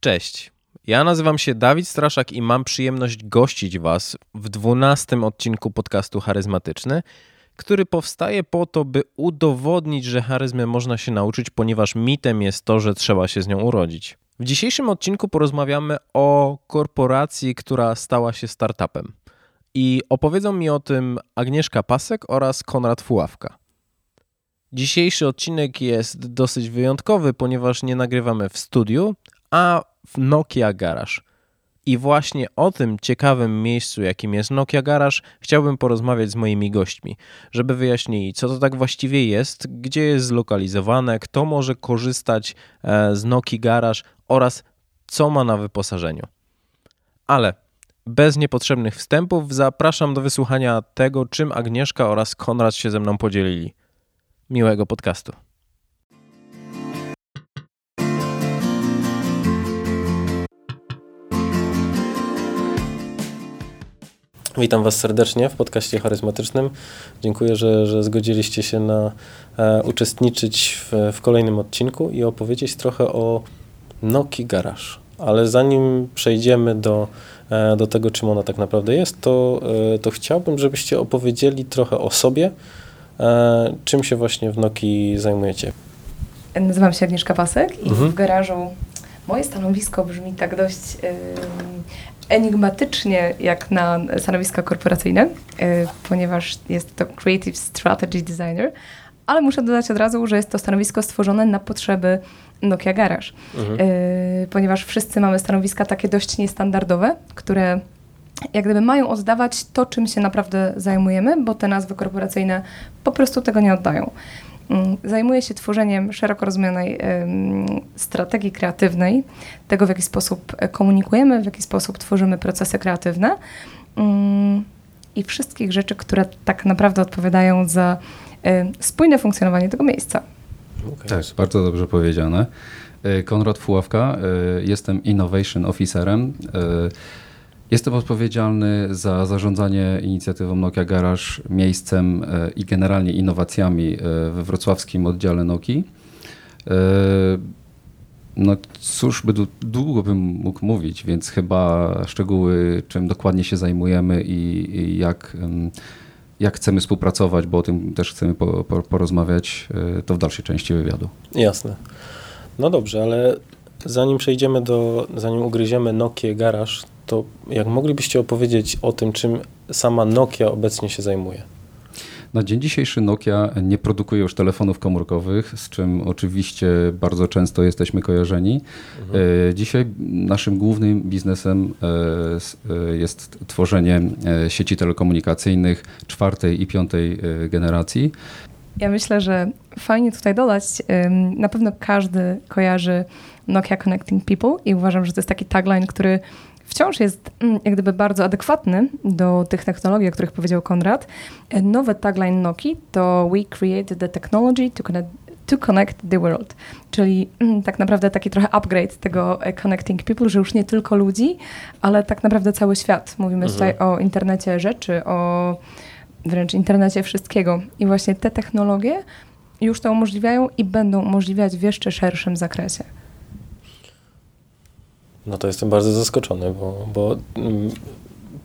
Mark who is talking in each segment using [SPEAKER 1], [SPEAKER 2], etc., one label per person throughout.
[SPEAKER 1] Cześć. Ja nazywam się Dawid Straszak i mam przyjemność gościć Was w dwunastym odcinku podcastu Charyzmatyczny, który powstaje po to, by udowodnić, że charyzmy można się nauczyć, ponieważ mitem jest to, że trzeba się z nią urodzić. W dzisiejszym odcinku porozmawiamy o korporacji, która stała się startupem. I opowiedzą mi o tym Agnieszka Pasek oraz Konrad Fuławka. Dzisiejszy odcinek jest dosyć wyjątkowy, ponieważ nie nagrywamy w studiu, a w Nokia Garage. I właśnie o tym ciekawym miejscu, jakim jest Nokia Garage, chciałbym porozmawiać z moimi gośćmi, żeby wyjaśnili, co to tak właściwie jest, gdzie jest zlokalizowane, kto może korzystać e, z Nokia Garage oraz co ma na wyposażeniu. Ale bez niepotrzebnych wstępów zapraszam do wysłuchania tego, czym Agnieszka oraz Konrad się ze mną podzielili. Miłego podcastu. Witam Was serdecznie w podcaście charyzmatycznym. Dziękuję, że, że zgodziliście się na e, uczestniczyć w, w, kolejnym odcinku i opowiedzieć trochę o Noki Garage. Ale zanim przejdziemy do, e, do tego, czym ona tak naprawdę jest, to, e, to chciałbym, żebyście opowiedzieli trochę o sobie, e, czym się właśnie w Noki zajmujecie.
[SPEAKER 2] Nazywam się Agnieszka Pasek i mhm. w garażu moje stanowisko brzmi tak dość enigmatycznie jak na stanowiska korporacyjne, y, ponieważ jest to Creative Strategy Designer, ale muszę dodać od razu, że jest to stanowisko stworzone na potrzeby Nokia Garage, mhm. Y, ponieważ wszyscy mamy stanowiska takie dość niestandardowe, które jak gdyby mają oddawać to, czym się naprawdę zajmujemy, bo te nazwy korporacyjne po prostu tego nie oddają. Mm, zajmuję się tworzeniem szeroko rozumianej strategii kreatywnej, tego w jaki sposób e, komunikujemy, w jaki sposób tworzymy procesy kreatywne mm, i wszystkich rzeczy, które tak naprawdę odpowiadają za e, spójne funkcjonowanie tego miejsca.
[SPEAKER 3] Okay. Tak, bardzo dobrze powiedziane. E, Konrad Fuławka, jestem Innovation Officerem. Jestem odpowiedzialny za zarządzanie inicjatywą Nokia Garage, miejscem e, i generalnie innowacjami e, we wrocławskim oddziale Nokii. E, no cóż, by długo bym mógł mówić, więc chyba szczegóły, czym dokładnie się zajmujemy i, jak, jak chcemy współpracować, bo o tym też chcemy po, po, porozmawiać, to w dalszej części wywiadu.
[SPEAKER 1] Jasne. No dobrze, ale zanim przejdziemy do, zanim ugryziemy Nokia Garage, to jak moglibyście opowiedzieć o tym, czym sama Nokia obecnie się zajmuje?
[SPEAKER 3] Na dzień dzisiejszy Nokia nie produkuje już telefonów komórkowych, z czym oczywiście bardzo często jesteśmy kojarzeni. Mhm. E, dzisiaj naszym głównym biznesem e, e, jest tworzenie sieci telekomunikacyjnych czwartej i piątej generacji.
[SPEAKER 2] Ja myślę, że fajnie tutaj dodać, na pewno każdy kojarzy Nokia Connecting People i uważam, że to jest taki tagline, który wciąż jest mm, jak gdyby bardzo adekwatny do tych technologii, o których powiedział Konrad. E, nowy tagline Noki to We create the technology to connect, to connect the world. Czyli mm, tak naprawdę taki trochę upgrade tego e, connecting people, że już nie tylko ludzi, ale tak naprawdę cały świat. Mówimy mhm. tutaj o internecie rzeczy, o wręcz internecie wszystkiego. I właśnie te technologie już to umożliwiają i będą umożliwiać w jeszcze szerszym zakresie.
[SPEAKER 1] No to jestem bardzo zaskoczony, bo, bo mm,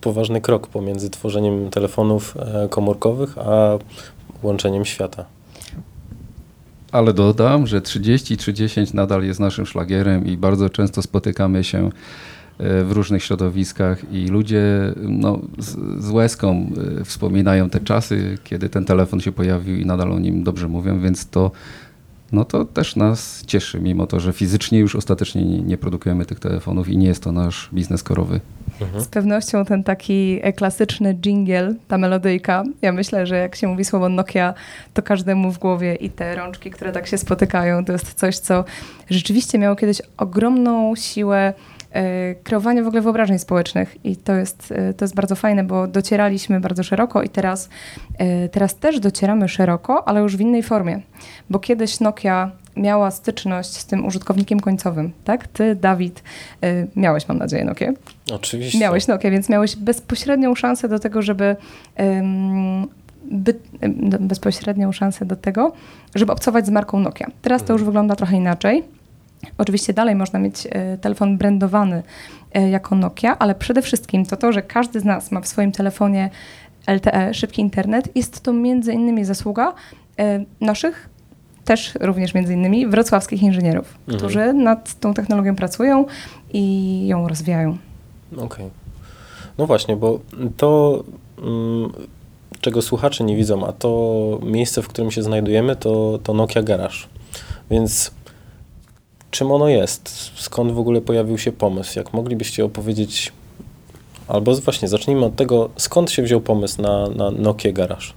[SPEAKER 1] poważny krok pomiędzy tworzeniem telefonów e, komórkowych a łączeniem świata.
[SPEAKER 3] Ale dodam, że 30-30 nadal jest naszym szlagierem i bardzo często spotykamy się e, w różnych środowiskach i ludzie no, z, z łezką e, wspominają te czasy, kiedy ten telefon się pojawił i nadal o nim dobrze mówią, więc to no to też nas cieszy, mimo to, że fizycznie już ostatecznie nie, nie produkujemy tych telefonów i nie jest to nasz biznes korowy.
[SPEAKER 2] Mhm. Z pewnością ten taki e, klasyczny jingle, ta melodyjka, ja myślę, że jak się mówi słowo Nokia, to każdemu w głowie i te rączki, które tak się spotykają, to jest coś, co rzeczywiście miało kiedyś ogromną siłę E, kreowanie w ogóle wyobrażeń społecznych i to jest, e, to jest bardzo fajne, bo docieraliśmy bardzo szeroko i teraz, e, teraz też docieramy szeroko, ale już w innej formie, bo kiedyś Nokia miała styczność z tym użytkownikiem końcowym, tak? Ty, Dawid, miałeś, mam nadzieję, Nokia.
[SPEAKER 1] Oczywiście.
[SPEAKER 2] Miałeś Nokia, więc miałeś bezpośrednią szansę do tego, żeby by, bezpośrednią szansę do tego, żeby obcować z marką Nokia. Teraz to mhm. już wygląda trochę inaczej. Oczywiście dalej można mieć e, telefon brandowany e, jako Nokia, ale przede wszystkim to to, że każdy z nas ma w swoim telefonie LTE, szybki internet, jest to między innymi zasługa e, naszych też również między innymi wrocławskich inżynierów, mhm. którzy nad tą technologią pracują i ją rozwijają.
[SPEAKER 1] Okej. Okay. No właśnie, bo to, mm, czego słuchacze nie widzą, a to miejsce, w którym się znajdujemy, to, to Nokia Garage. Więc czym ono jest? Skąd w ogóle pojawił się pomysł? Jak moglibyście opowiedzieć, albo właśnie zacznijmy od tego, skąd się wziął pomysł na, na Nokia Garage?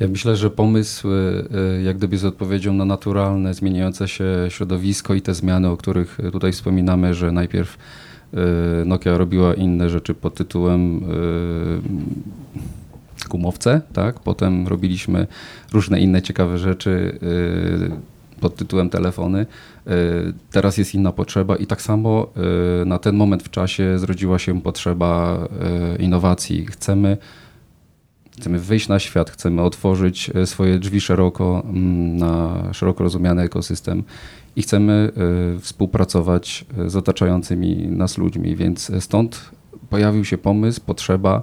[SPEAKER 3] Ja myślę, że pomysł y, y, jak gdyby z odpowiedzią na naturalne, zmieniające się środowisko i te zmiany, o których tutaj wspominamy, że najpierw y, Nokia robiła inne rzeczy pod tytułem gumowce, tak? Potem robiliśmy różne inne ciekawe rzeczy pod tytułem telefony. Teraz jest inna potrzeba i tak samo na ten moment w czasie zrodziła się potrzeba innowacji. Chcemy Chcemy wyjść na świat, chcemy otworzyć swoje drzwi szeroko mm, na szeroko rozumiany ekosystem i chcemy współpracować z otaczającymi nas ludźmi, więc stąd pojawił się pomysł, potrzeba,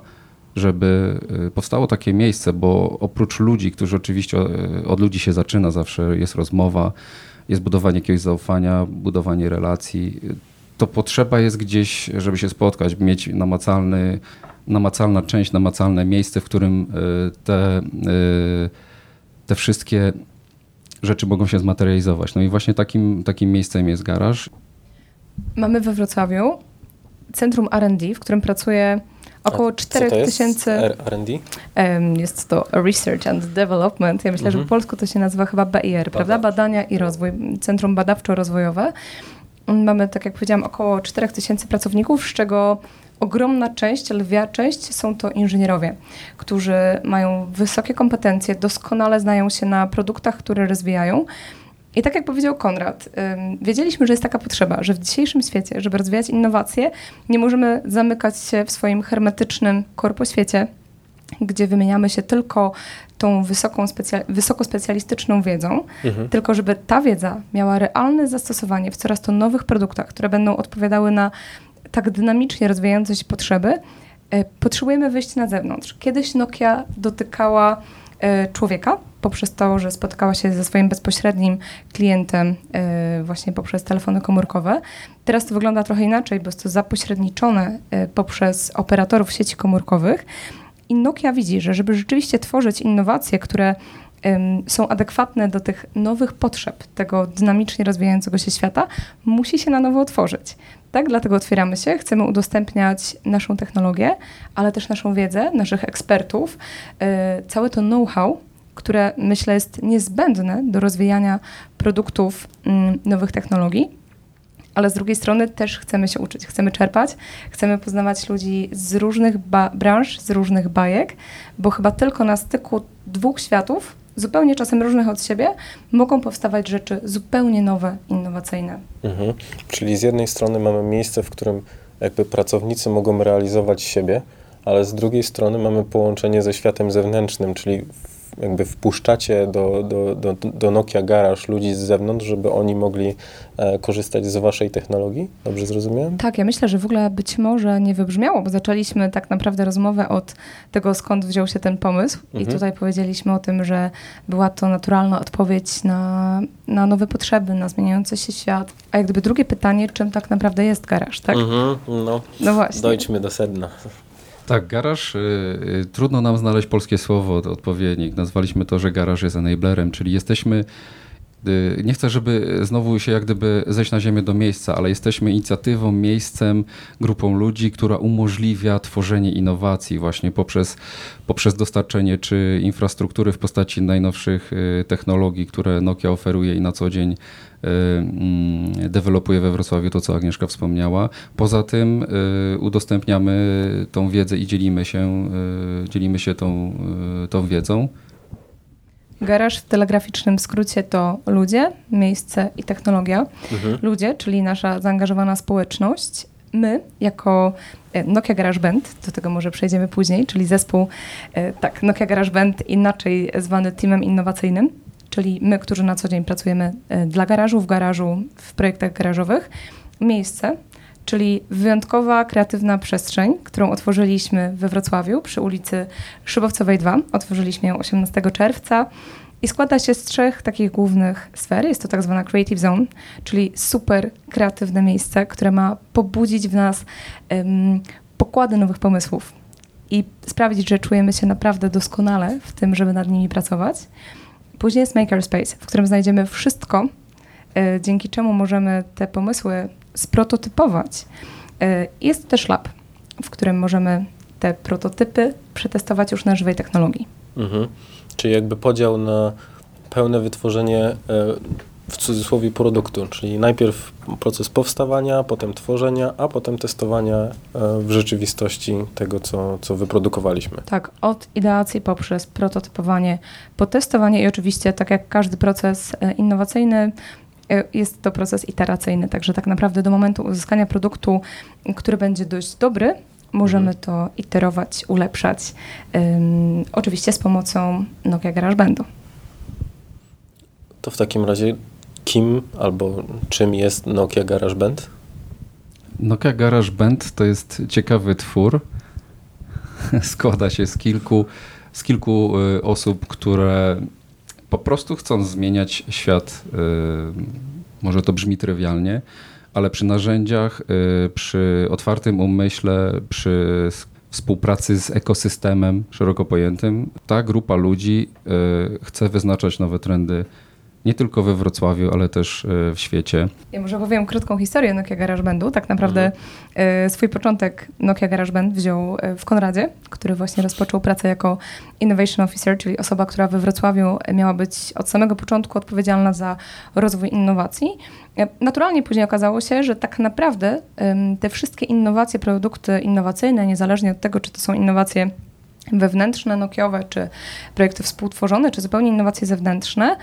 [SPEAKER 3] żeby powstało takie miejsce, bo oprócz ludzi, którzy oczywiście od ludzi się zaczyna, zawsze jest rozmowa, jest budowanie jakiegoś zaufania, budowanie relacji, to potrzeba jest gdzieś, żeby się spotkać, mieć namacalny namacalna część, namacalne miejsce, w którym te, te wszystkie rzeczy mogą się zmaterializować. No i właśnie takim, takim miejscem jest garaż.
[SPEAKER 2] Mamy we Wrocławiu centrum R&D, w którym pracuje około 4000.
[SPEAKER 1] R&D?
[SPEAKER 2] Jest to Research and Development. Ja myślę, mhm. że w mhm. polsku to się nazywa chyba BIR, prawda? Badania i rozwój. Centrum Badawczo-Rozwojowe. Mamy, tak jak powiedziałam, około 4000 pracowników, z czego ogromna część, lwia część są to inżynierowie, którzy mają wysokie kompetencje, doskonale znają się na produktach, które rozwijają. I tak jak powiedział Konrad, wiedzieliśmy, że jest taka potrzeba, że w dzisiejszym świecie, żeby rozwijać innowacje, nie możemy zamykać się w swoim hermetycznym korpoświecie, gdzie wymieniamy się tylko tą wysoką specja- wysokospecjalistyczną wiedzą, mhm. tylko żeby ta wiedza miała realne zastosowanie w coraz to nowych produktach, które będą odpowiadały na tak dynamicznie rozwijające się potrzeby, e, potrzebujemy wyjść na zewnątrz. Kiedyś Nokia dotykała e, człowieka poprzez to, że spotkała się ze swoim bezpośrednim klientem e, właśnie poprzez telefony komórkowe. Teraz to wygląda trochę inaczej, bo jest to zapośredniczone poprzez operatorów sieci komórkowych. I Nokia widzi, że żeby rzeczywiście tworzyć innowacje, które są adekwatne do tych nowych potrzeb tego dynamicznie rozwijającego się świata, musi się na nowo otworzyć. Tak, dlatego otwieramy się, chcemy udostępniać naszą technologię, ale też naszą wiedzę, naszych ekspertów, e, całe to know-how, które myślę jest niezbędne do rozwijania produktów mm, nowych technologii, ale z drugiej strony też chcemy się uczyć, chcemy czerpać, chcemy poznawać ludzi z różnych branż, z różnych bajek, bo chyba tylko na styku dwóch światów zupełnie czasem różnych od siebie, mogą powstawać rzeczy zupełnie nowe, innowacyjne.
[SPEAKER 1] Mhm. Czyli z jednej strony mamy miejsce, w którym jakby pracownicy mogą realizować siebie, ale z drugiej strony mamy połączenie ze światem zewnętrznym, czyli jakby wpuszczacie do, do, do, do Nokia Garage ludzi z zewnątrz, żeby oni mogli e, korzystać z waszej technologii? Dobrze zrozumiałem?
[SPEAKER 2] Tak, ja myślę, że w ogóle być może nie wybrzmiało, bo zaczęliśmy tak naprawdę rozmowę od tego, skąd wziął się ten pomysł mhm. i tutaj powiedzieliśmy o tym, że była to naturalna odpowiedź na, na nowe potrzeby, na zmieniający się świat. A jak gdyby drugie pytanie, czym tak naprawdę jest garaż, tak?
[SPEAKER 1] Mhm, no, no właśnie. Dojdźmy do sedna.
[SPEAKER 3] Tak, garaż. Y, y, trudno nam znaleźć polskie słowo odpowiednik. Nazwaliśmy to, że garaż jest enablerem, czyli jesteśmy. Y, nie chcę, żeby znowu się jak gdyby zejść na ziemię do miejsca, ale jesteśmy inicjatywą, miejscem, grupą ludzi, która umożliwia tworzenie innowacji właśnie poprzez, poprzez dostarczenie czy infrastruktury w postaci najnowszych technologii, które Nokia oferuje i na co dzień Y, mm, dewelopuje we Wrocławiu to, co Agnieszka wspomniała. Poza tym y, udostępniamy tą wiedzę i dzielimy się, y, dzielimy się tą, tą wiedzą.
[SPEAKER 2] Garaż w telegraficznym skrócie to ludzie, miejsce i technologia. Mhm. Ludzie, czyli nasza zaangażowana społeczność. My, jako Nokia Garage Band, do tego może przejdziemy później, czyli zespół, tak, Nokia Garage Band, inaczej zwany teamem innowacyjnym, czyli my, którzy na co dzień pracujemy dla garażu, w garażu, w projektach garażowych, miejsce, czyli wyjątkowa, kreatywna przestrzeń, którą otworzyliśmy we Wrocławiu przy ulicy Szybowcowej 2. Otworzyliśmy ją 18 czerwca i składa się z trzech takich głównych sfer. Jest to tak zwana Creative Zone, czyli super kreatywne miejsce, które ma pobudzić w nas um, pokłady nowych pomysłów i sprawić, że czujemy się naprawdę doskonale w tym, żeby nad nimi pracować. Później jest Makerspace, w którym znajdziemy wszystko, dzięki czemu możemy te pomysły sprototypować. Y, jest też lab, w którym możemy te prototypy przetestować już na żywej technologii. Mhm.
[SPEAKER 1] Czyli jakby podział na pełne wytworzenie e, w cudzysłowie produktu, czyli najpierw proces powstawania, potem tworzenia, a potem testowania e, w rzeczywistości tego, co, co wyprodukowaliśmy.
[SPEAKER 2] Tak, od ideacji poprzez prototypowanie, potestowanie i oczywiście, tak jak każdy proces e, innowacyjny, jest to proces iteracyjny, także tak naprawdę do momentu uzyskania produktu, który będzie dość dobry, możemy mhm. to iterować, ulepszać. Um, oczywiście z pomocą Nokia GarageBandu.
[SPEAKER 1] To w takim razie kim albo czym jest Nokia GarageBand?
[SPEAKER 3] Nokia GarageBand to jest ciekawy twór. Składa się z kilku, z kilku y, osób, które po prostu chcą zmieniać świat. Y, może to brzmi trywialnie, ale przy narzędziach, y, przy otwartym umyśle, przy współpracy z ekosystemem szeroko pojętym, ta grupa ludzi y, chce wyznaczać nowe trendy nie tylko we Wrocławiu, ale też e, w świecie.
[SPEAKER 2] Ja może powiem krótką historię Nokia GarageBandu. Tak naprawdę mhm. swój początek Nokia GarageBand wziął e, w Konradzie, który właśnie rozpoczął pracę jako Innovation Officer, czyli osoba, która we Wrocławiu miała być od samego początku odpowiedzialna za rozwój innowacji. Naturalnie później okazało się, że tak naprawdę te wszystkie innowacje, produkty innowacyjne, niezależnie od tego, czy to są innowacje wewnętrzne, nokiowe, czy projekty współtworzone, czy zupełnie innowacje zewnętrzne,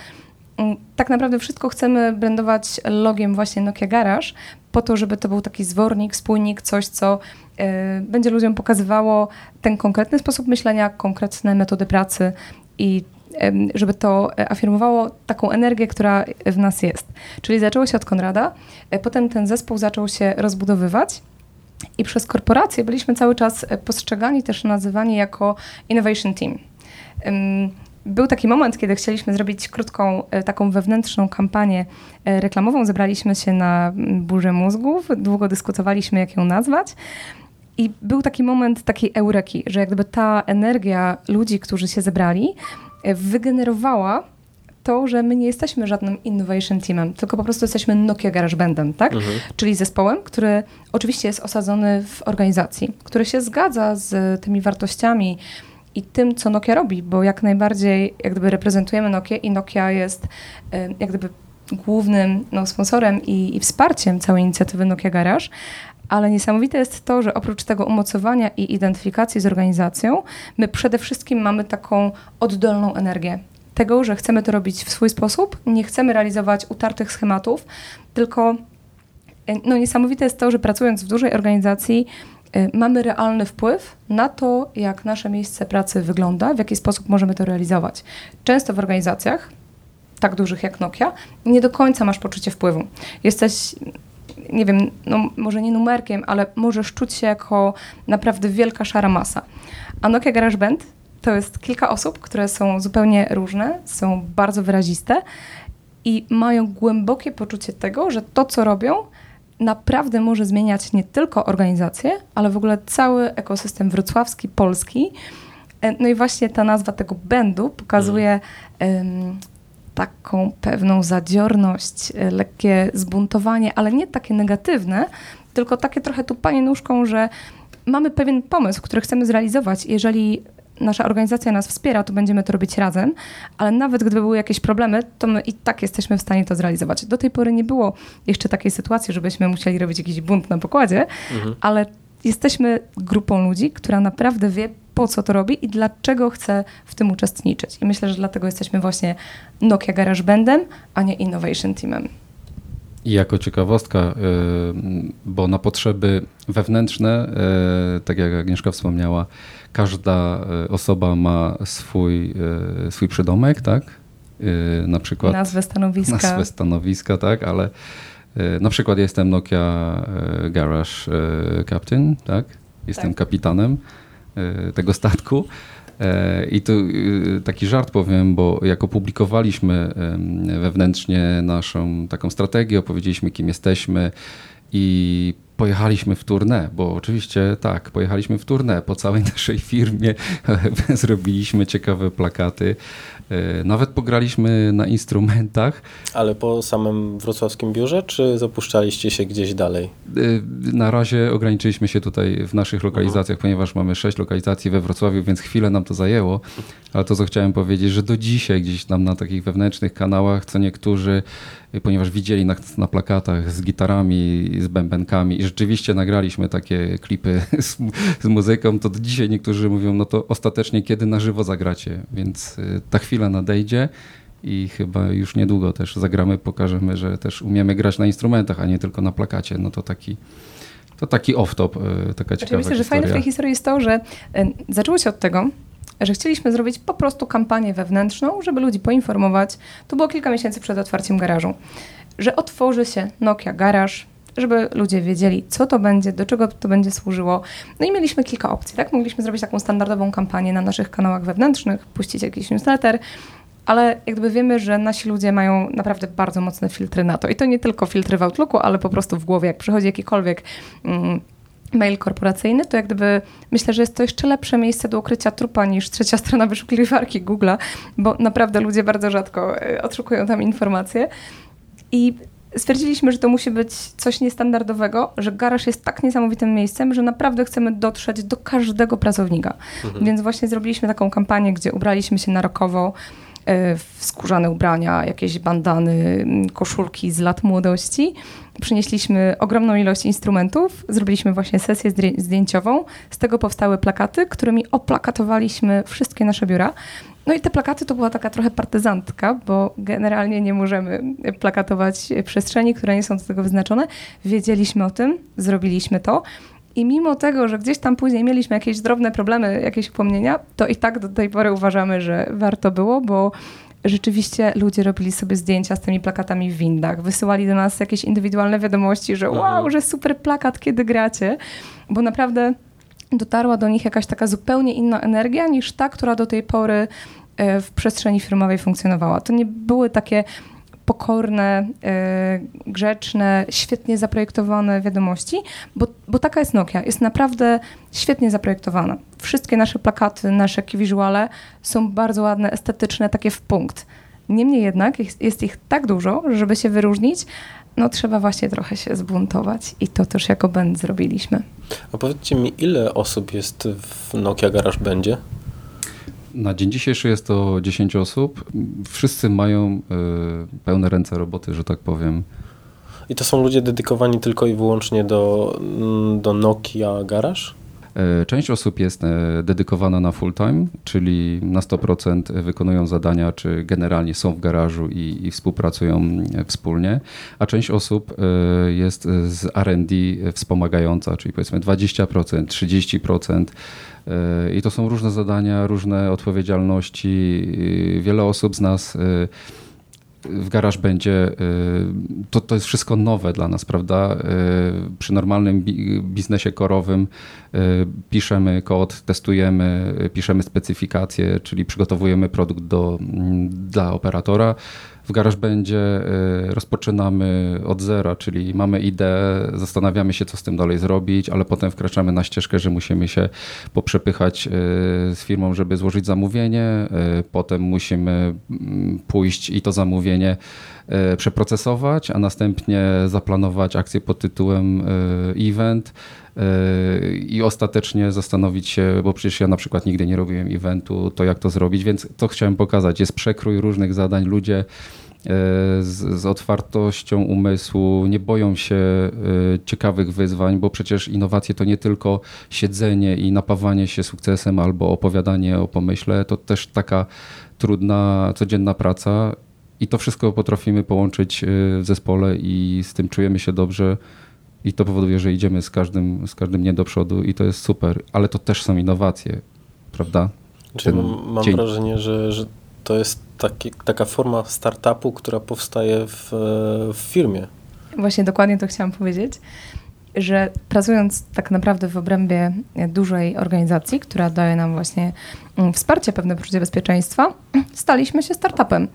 [SPEAKER 2] tak naprawdę wszystko chcemy brandować logiem właśnie Nokia Garage, po to, żeby to był taki zwornik, spójnik, coś, co y, będzie ludziom pokazywało ten konkretny sposób myślenia, konkretne metody pracy i y, żeby to afirmowało taką energię, która w nas jest. Czyli zaczęło się od Konrada, y, potem ten zespół zaczął się rozbudowywać. I przez korporacje byliśmy cały czas postrzegani, też nazywani jako Innovation Team był taki moment, kiedy chcieliśmy zrobić krótką, e, taką wewnętrzną kampanię e, reklamową. Zebraliśmy się na burzę mózgów, długo dyskutowaliśmy, jak ją nazwać. I był taki moment takiej eureki, że jakby ta energia ludzi, którzy się zebrali, e, wygenerowała to, że my nie jesteśmy żadnym innovation teamem, tylko po prostu jesteśmy Nokia Garage Bandem, tak? Mhm. Czyli zespołem, który oczywiście jest osadzony w organizacji, który się zgadza z tymi wartościami, i tym, co Nokia robi, bo jak najbardziej jak gdyby reprezentujemy Nokia i Nokia jest jak gdyby głównym no, sponsorem i, i wsparciem całej inicjatywy Nokia Garage, ale niesamowite jest to, że oprócz tego umocowania i identyfikacji z organizacją, my przede wszystkim mamy taką oddolną energię. Tego, że chcemy to robić w swój sposób, nie chcemy realizować utartych schematów, tylko no, niesamowite jest to, że pracując w dużej organizacji, mamy realny wpływ na to, jak nasze miejsce pracy wygląda, w jaki sposób możemy to realizować. Często w organizacjach, tak dużych jak Nokia, nie do końca masz poczucie wpływu. Jesteś, nie wiem, no może nie numerkiem, ale możesz czuć się jako naprawdę wielka szara masa. A Nokia GarageBand to jest kilka osób, które są zupełnie różne, są bardzo wyraziste i mają głębokie poczucie tego, że to, co robią, naprawdę może zmieniać nie tylko organizację, ale w ogóle cały ekosystem wrocławski, polski. E, no i właśnie ta nazwa tego będu pokazuje um, taką pewną zadziorność, e, lekkie zbuntowanie, ale nie takie negatywne, tylko takie trochę tupanie nóżką, że mamy pewien pomysł, który chcemy zrealizować. Jeżeli nasza organizacja nas wspiera, to będziemy to robić razem, ale nawet gdyby były jakieś problemy, to my i tak jesteśmy w stanie to zrealizować. Do tej pory nie było jeszcze takiej sytuacji, żebyśmy musieli robić jakiś bunt na pokładzie, mhm. ale jesteśmy grupą ludzi, która naprawdę wie, po co to robi i dlaczego chce w tym uczestniczyć. I myślę, że dlatego jesteśmy właśnie Nokia Garage Bandem, a nie Innovation Teamem.
[SPEAKER 3] I jako ciekawostka, y, bo na potrzeby wewnętrzne, y, tak jak Agnieszka wspomniała, każda y, osoba ma swój, swój przydomek, tak? na przykład.
[SPEAKER 2] Nazwę stanowiska.
[SPEAKER 3] Nazwę stanowiska, tak, ale na przykład jestem Nokia Garage Captain, tak? Jestem tak. kapitanem tego statku. I tu taki żart powiem, bo jak opublikowaliśmy wewnętrznie naszą taką strategię, opowiedzieliśmy kim jesteśmy i pojechaliśmy w tournée, bo oczywiście tak, pojechaliśmy w tournée po całej naszej firmie, zrobiliśmy ciekawe plakaty, e, nawet pograliśmy na instrumentach.
[SPEAKER 1] Ale po samym wrocławskim biurze, czy zapuszczaliście się gdzieś dalej?
[SPEAKER 3] E, na razie ograniczyliśmy się tutaj w naszych lokalizacjach, mhm. ponieważ mamy sześć lokalizacji we Wrocławiu, więc chwilę nam to zajęło, ale to co chciałem powiedzieć, że do dzisiaj gdzieś tam na takich wewnętrznych kanałach, co niektórzy ponieważ widzieli nas na plakatach z gitarami, z bębenkami i rzeczywiście nagraliśmy takie klipy z, z, muzyką, to do dzisiaj niektórzy mówią, no to ostatecznie kiedy na żywo zagracie, więc y, ta chwila nadejdzie i chyba już niedługo też zagramy, pokażemy, że też umiemy grać na instrumentach, a nie tylko na plakacie. No to taki to taki off-top, y, taka ciekawa
[SPEAKER 2] Myślę, że fajne w tej historii jest to, że y, zaczęło się od tego, że chcieliśmy zrobić po prostu kampanię wewnętrzną, żeby ludzi poinformować. To było kilka miesięcy przed otwarciem garażu, że otworzy się Nokia Garaż, żeby ludzie wiedzieli, co to będzie, do czego to będzie służyło. No i mieliśmy kilka opcji, tak? Mogliśmy zrobić taką standardową kampanię na naszych kanałach wewnętrznych, puścić jakiś newsletter, ale jakby wiemy, że nasi ludzie mają naprawdę bardzo mocne filtry na to. I to nie tylko filtry w Outlooku, ale po prostu w głowie, jak przychodzi jakikolwiek mm, mail korporacyjny, to jak gdyby myślę, że jest to jeszcze lepsze miejsce do ukrycia trupa niż trzecia strona wyszukiwarki Google'a, bo naprawdę ludzie bardzo rzadko e, odszukują tam informacje. I stwierdziliśmy, że to musi być coś niestandardowego, że garaż jest tak niesamowitym miejscem, że naprawdę chcemy dotrzeć do każdego pracownika. Mhm. Więc właśnie zrobiliśmy taką kampanię, gdzie ubraliśmy się na rokowo, w skórzane ubrania, jakieś bandany, koszulki z lat młodości przynieśliśmy ogromną ilość instrumentów, zrobiliśmy właśnie sesję zdjęciową, z tego powstały plakaty, którymi oplakatowaliśmy wszystkie nasze biura. No i te plakaty to była taka trochę partyzantka, bo generalnie nie możemy plakatować przestrzeni, które nie są do tego wyznaczone. Wiedzieliśmy o tym, zrobiliśmy to. I mimo tego, że gdzieś tam później mieliśmy jakieś drobne problemy, jakieś upomnienia, to i tak do tej pory uważamy, że warto było, bo rzeczywiście ludzie robili sobie zdjęcia z tymi plakatami w windach, wysyłali do nas jakieś indywidualne wiadomości, że wow, mhm. że super plakat, kiedy gracie, bo naprawdę dotarła do nich jakaś taka zupełnie inna energia niż ta, która do tej pory e, w przestrzeni firmowej funkcjonowała. To nie były takie pokorne, e, grzeczne, świetnie zaprojektowane wiadomości, bo, bo taka jest Nokia. Jest naprawdę świetnie zaprojektowana. Wszystkie nasze plakaty, nasze wizuale są bardzo ładne, estetyczne, takie w punkt. Niemniej jednak jest, ich tak dużo, żeby się wyróżnić, no trzeba właśnie trochę się zbuntować i to też jako band zrobiliśmy.
[SPEAKER 1] A powiedzcie mi, ile osób jest w Nokia Garage będzie?
[SPEAKER 3] Na dzień dzisiejszy jest to 10 osób. Wszyscy mają y, pełne ręce roboty, że tak powiem.
[SPEAKER 1] I to są ludzie dedykowani tylko i wyłącznie do, mm, do Nokia Garage?
[SPEAKER 3] E, część osób jest e, dedykowana na full time, czyli na 100% wykonują zadania, czy generalnie są w garażu i, i współpracują wspólnie, a część osób jest z RD wspomagająca, czyli powiedzmy 20%, 30%. I to są różne zadania, różne odpowiedzialności. Wiele osób z nas w garaż będzie, y, to, to jest wszystko nowe dla nas, prawda? Y, przy normalnym biznesie korowym piszemy kod, testujemy, piszemy specyfikacje, czyli przygotowujemy produkt do, mm, dla operatora w garaż będzie y, rozpoczynamy od zera, czyli mamy ideę, zastanawiamy się, co z tym dalej zrobić, ale potem wkraczamy na ścieżkę, że musimy się poprzepychać y, z firmą, żeby złożyć zamówienie. Y, potem musimy mm, pójść i to zamówienie przeprocesować, a następnie zaplanować akcję pod tytułem event i ostatecznie zastanowić się, bo przecież ja na przykład nigdy nie robiłem eventu, to jak to zrobić, więc to chciałem pokazać. Jest przekrój różnych zadań. Ludzie E, z, z, otwartością umysłu, nie boją się e, ciekawych wyzwań, bo przecież innowacje to nie tylko siedzenie i napawanie się sukcesem albo opowiadanie o pomyśle, to też taka trudna, codzienna praca i to wszystko potrafimy połączyć w zespole i z tym czujemy się dobrze. I to powoduje, że idziemy z każdym, z każdym dniem do przodu i to jest super, ale to też są innowacje, prawda?
[SPEAKER 1] Czyli mam, mam wrażenie, że, że to jest taki, taka forma startupu, która powstaje w, w firmie.
[SPEAKER 2] Właśnie dokładnie to chciałam powiedzieć, że pracując tak naprawdę w obrębie dużej organizacji, która daje nam właśnie mm, wsparcie, pewne poczucie bezpieczeństwa, staliśmy się startupem.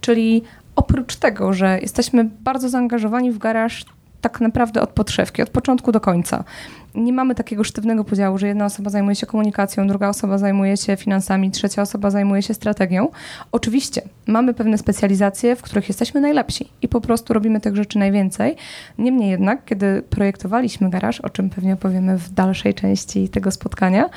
[SPEAKER 2] Czyli oprócz tego, że jesteśmy bardzo zaangażowani w garaż tak naprawdę od podszewki, od początku do końca. Nie mamy takiego sztywnego podziału, że jedna osoba zajmuje się komunikacją, druga osoba zajmuje się finansami, trzecia osoba zajmuje się strategią. Oczywiście mamy pewne specjalizacje, w których jesteśmy najlepsi i po prostu robimy tych rzeczy najwięcej. Niemniej jednak, kiedy projektowaliśmy garaż, o czym pewnie opowiemy w dalszej części tego spotkania,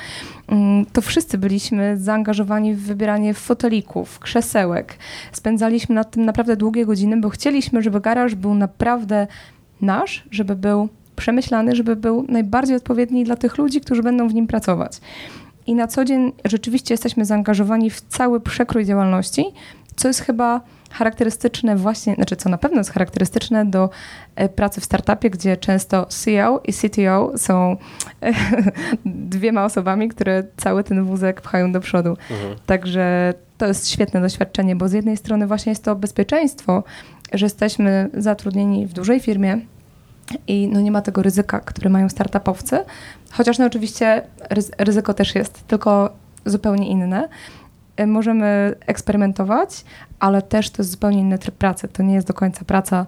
[SPEAKER 2] mm, to wszyscy byliśmy zaangażowani w wybieranie fotelików, krzesełek. Spędzaliśmy nad tym naprawdę długie godziny, bo chcieliśmy, żeby garaż był naprawdę nasz, żeby był przemyślany, żeby był najbardziej odpowiedni dla tych ludzi, którzy będą w nim pracować. I na co dzień rzeczywiście jesteśmy zaangażowani w cały przekrój działalności, co jest chyba charakterystyczne właśnie, znaczy co na pewno jest charakterystyczne do e, pracy w startupie, gdzie często CEO i CTO są e, dwiema osobami, które cały ten wózek pchają do przodu. Mhm. Także to jest świetne doświadczenie, bo z jednej strony właśnie jest to bezpieczeństwo, że jesteśmy zatrudnieni w dużej firmie i no nie ma tego ryzyka, które mają startupowcy, chociaż no oczywiście ryzyko też jest, tylko zupełnie inne. E, możemy eksperymentować, ale też to jest zupełnie inny tryb pracy. To nie jest do końca praca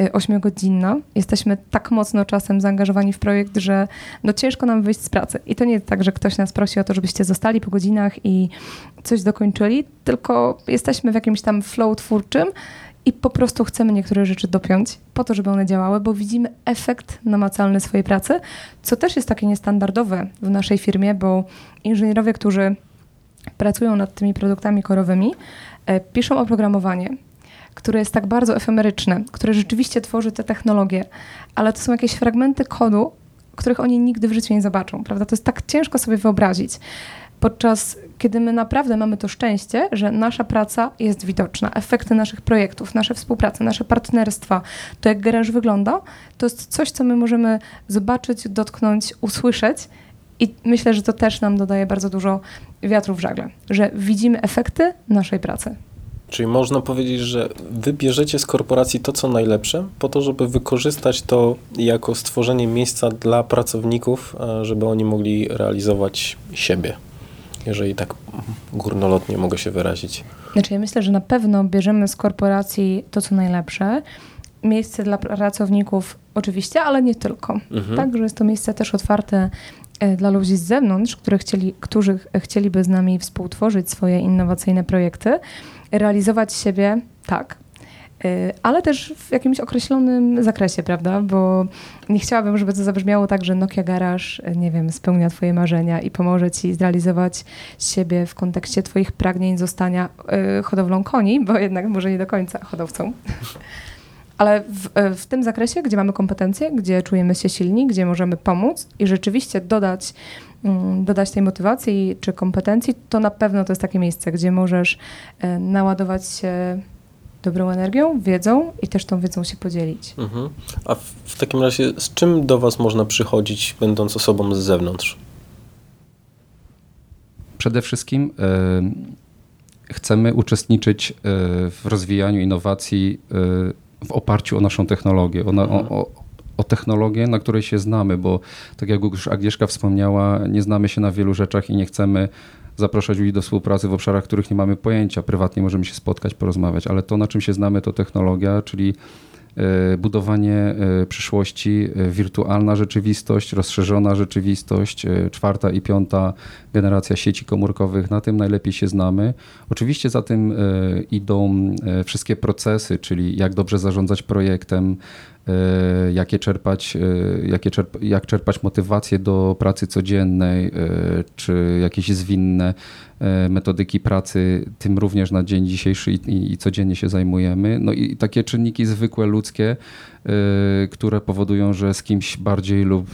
[SPEAKER 2] e, ośmiogodzinna. Jesteśmy tak mocno czasem zaangażowani w projekt, że no ciężko nam wyjść z pracy. I to nie jest tak, że ktoś nas prosi o to, żebyście zostali po godzinach i coś dokończyli, tylko jesteśmy w jakimś tam flow twórczym i po prostu chcemy niektóre rzeczy dopiąć po to, żeby one działały, bo widzimy efekt namacalny swojej pracy, co też jest takie niestandardowe w naszej firmie, bo inżynierowie, którzy pracują nad tymi produktami korowymi, e, piszą oprogramowanie, które jest tak bardzo efemeryczne, które rzeczywiście tworzy te technologie, ale to są jakieś fragmenty kodu, których oni nigdy w życiu nie zobaczą, prawda? To jest tak ciężko sobie wyobrazić. Podczas kiedy my naprawdę mamy to szczęście, że nasza praca jest widoczna, efekty naszych projektów, nasze współprace, nasze partnerstwa, to jak garaż wygląda, to jest coś, co my możemy zobaczyć, dotknąć, usłyszeć. I myślę, że to też nam dodaje bardzo dużo wiatru w żagle, że widzimy efekty naszej pracy.
[SPEAKER 1] Czyli można powiedzieć, że wybierzecie z korporacji to, co najlepsze, po to, żeby wykorzystać to jako stworzenie miejsca dla pracowników, e, żeby oni mogli realizować siebie jeżeli tak górnolotnie mogę się wyrazić.
[SPEAKER 2] Znaczy ja myślę, że na pewno bierzemy z korporacji to, co najlepsze. Miejsce dla pracowników oczywiście, ale nie tylko. Mhm. Tak, że jest to miejsce też otwarte e, dla ludzi z zewnątrz, które chcieli, którzy chcieliby z nami współtworzyć swoje innowacyjne projekty, realizować siebie tak, ale też w jakimś określonym zakresie, prawda? Bo nie chciałabym, żeby to zabrzmiało tak, że Nokia Garage, y, nie wiem, spełnia Twoje marzenia i pomoże Ci zrealizować siebie w kontekście Twoich pragnień zostania y, hodowlą koni, bo jednak może nie do końca hodowcą. Ale w, w, tym zakresie, gdzie mamy kompetencje, gdzie czujemy się silni, gdzie możemy pomóc i rzeczywiście dodać, mm, dodać tej motywacji czy kompetencji, to na pewno to jest takie miejsce, gdzie możesz naładować się dobrą energią, wiedzą i też tą wiedzą się podzielić. Mhm.
[SPEAKER 1] A w, w, takim razie z czym do Was można przychodzić, będąc osobą z zewnątrz?
[SPEAKER 3] Przede wszystkim y, chcemy uczestniczyć y, w rozwijaniu innowacji y, w oparciu o naszą technologię, o, na, mhm. o, o technologię, na której się znamy, bo tak jak już Agnieszka wspomniała, nie znamy się na wielu rzeczach i nie chcemy zapraszać ludzi do współpracy w obszarach, których nie mamy pojęcia. Prywatnie możemy się spotkać, porozmawiać, ale to, na czym się znamy, to technologia, czyli e, budowanie e, przyszłości, e, wirtualna rzeczywistość, rozszerzona rzeczywistość, czwarta i piąta generacja sieci komórkowych, na tym najlepiej się znamy. Oczywiście za tym idą wszystkie procesy, czyli jak dobrze zarządzać projektem, jakie czerpać, e, jakie czerp jak czerpać motywację do pracy codziennej, e, czy jakieś zwinne metodyki pracy, tym również na dzień dzisiejszy i, i codziennie się zajmujemy. No i takie czynniki zwykłe, ludzkie, które powodują, że z kimś bardziej lub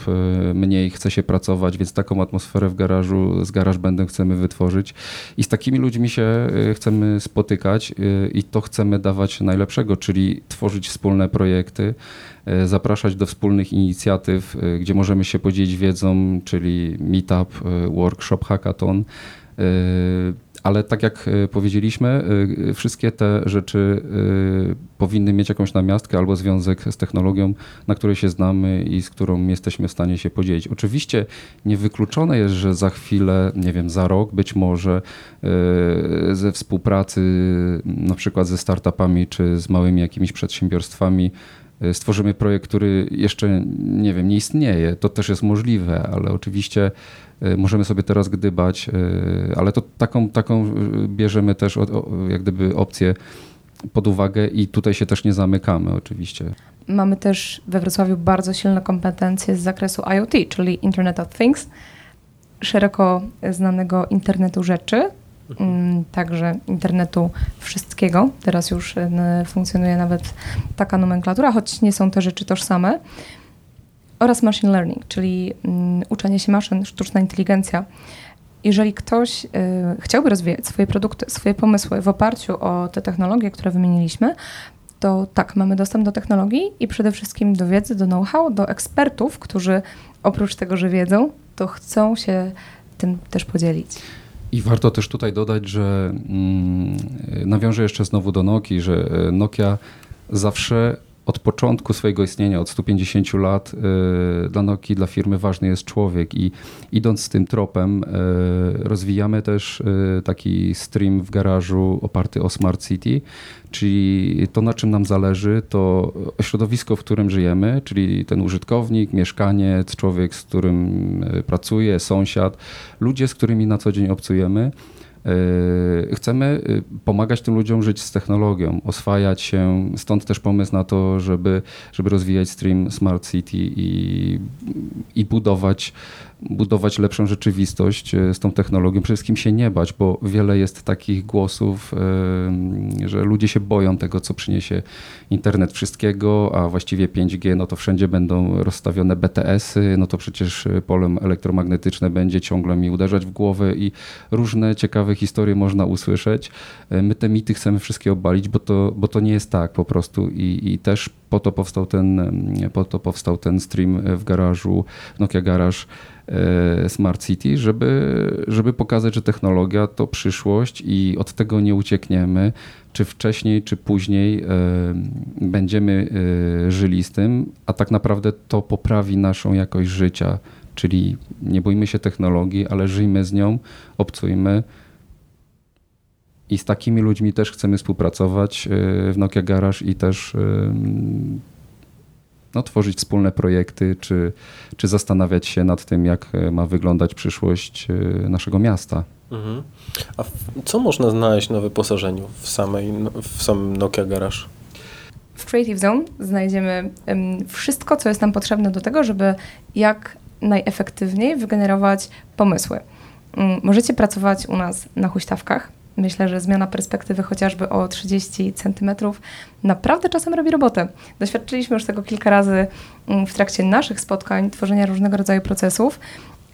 [SPEAKER 3] mniej chce się pracować, więc taką atmosferę w garażu, z garaż będę chcemy wytworzyć. I z takimi ludźmi się chcemy spotykać i to chcemy dawać najlepszego, czyli tworzyć wspólne projekty, zapraszać do wspólnych inicjatyw, gdzie możemy się podzielić wiedzą, czyli meetup, workshop, hackathon, ale tak jak powiedzieliśmy, wszystkie te rzeczy powinny mieć jakąś namiastkę albo związek z technologią, na której się znamy i z którą jesteśmy w stanie się podzielić. Oczywiście niewykluczone jest, że za chwilę, nie wiem, za rok być może ze współpracy na przykład ze startupami czy z małymi jakimiś przedsiębiorstwami Y, stworzymy projekt, który jeszcze, nie wiem, nie istnieje. To też jest możliwe, ale oczywiście y, możemy sobie teraz gdybać, y, ale to taką, taką bierzemy też jak gdyby opcję pod uwagę i tutaj się też nie zamykamy oczywiście.
[SPEAKER 2] Mamy też we Wrocławiu bardzo silne kompetencje z zakresu IoT, czyli Internet of Things, szeroko znanego internetu rzeczy. Także internetu wszystkiego. Teraz już e, funkcjonuje nawet taka nomenklatura, choć nie są te rzeczy tożsame. Oraz machine learning, czyli mm, uczenie się maszyn, sztuczna inteligencja. Jeżeli ktoś y, chciałby rozwijać swoje produkty, swoje pomysły w oparciu o te technologie, które wymieniliśmy, to tak, mamy dostęp do technologii i przede wszystkim do wiedzy, do know-how, do ekspertów, którzy oprócz tego, że wiedzą, to chcą się tym też podzielić.
[SPEAKER 3] I warto też tutaj dodać, że mm, nawiążę jeszcze znowu do Nokii, że e, Nokia zawsze od początku swojego istnienia, od 150 lat, y, dla Nokii, dla firmy ważny jest człowiek i idąc tym tropem, y, rozwijamy też y, taki stream w garażu oparty o Smart City, czyli to, na czym nam zależy, to środowisko, w którym żyjemy, czyli ten użytkownik, mieszkaniec, człowiek, z którym pracuje, sąsiad, ludzie, z którymi na co dzień obcujemy chcemy yy, pomagać tym ludziom żyć z technologią, oswajać się, stąd też pomysł na to, żeby, żeby rozwijać stream Smart City i, i budować budować lepszą rzeczywistość e, z tą technologią. Przede wszystkim się nie bać, bo wiele jest takich głosów, e, że ludzie się boją tego, co przyniesie internet wszystkiego, a właściwie 5G, no to wszędzie będą rozstawione BTS-y, no to przecież pole elektromagnetyczne będzie ciągle mi uderzać w głowę i różne ciekawe historie można usłyszeć. E, my te mity chcemy wszystkie obalić, bo to, bo to nie jest tak po prostu i, i też po to powstał ten, po to powstał ten stream w garażu, Nokia Garage, E, Smart City, żeby, żeby pokazać, że technologia to przyszłość i od tego nie uciekniemy. Czy wcześniej, czy później e, będziemy e, żyli z tym, a tak naprawdę to poprawi naszą jakość życia. Czyli nie bójmy się technologii, ale żyjmy z nią, obcujmy. I z takimi ludźmi też chcemy współpracować w Nokia Garage i też no, tworzyć wspólne projekty, czy, czy zastanawiać się nad tym, jak e, ma wyglądać przyszłość naszego miasta. Mhm.
[SPEAKER 1] A co można znaleźć na wyposażeniu w, samej, w samym Nokia Garage?
[SPEAKER 2] W Creative Zone znajdziemy wszystko, co jest nam potrzebne do tego, żeby jak najefektywniej wygenerować pomysły. Mm, możecie pracować u nas na huśtawkach, Myślę, że zmiana perspektywy chociażby o 30 centymetrów naprawdę czasem robi robotę. Doświadczyliśmy już tego kilka razy mm, w trakcie naszych spotkań, tworzenia różnego rodzaju procesów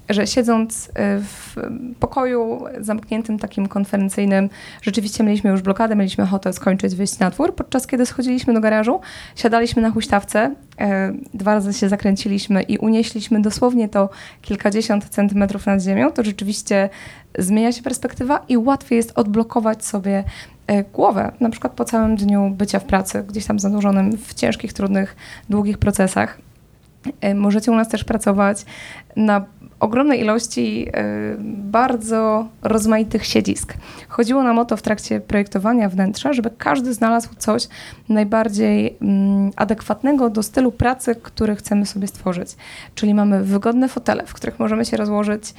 [SPEAKER 2] że siedząc y, w pokoju zamkniętym, takim konferencyjnym, rzeczywiście mieliśmy już blokadę, mieliśmy ochotę skończyć, wyjść na dwór. Podczas kiedy schodziliśmy do garażu, siadaliśmy na huśtawce, e, dwa razy się zakręciliśmy i unieśliśmy dosłownie to kilkadziesiąt centymetrów nad ziemią, to rzeczywiście zmienia się perspektywa i łatwiej jest odblokować sobie e, głowę, na przykład po całym dniu bycia w pracy, gdzieś tam zanurzonym w ciężkich, trudnych, długich procesach. Możecie u nas też pracować na ogromnej ilości e, bardzo rozmaitych siedzisk. Chodziło nam o to w trakcie projektowania wnętrza, żeby każdy znalazł coś najbardziej mm, adekwatnego do stylu pracy, który chcemy sobie stworzyć. Czyli mamy wygodne fotele, w których możemy się rozłożyć e,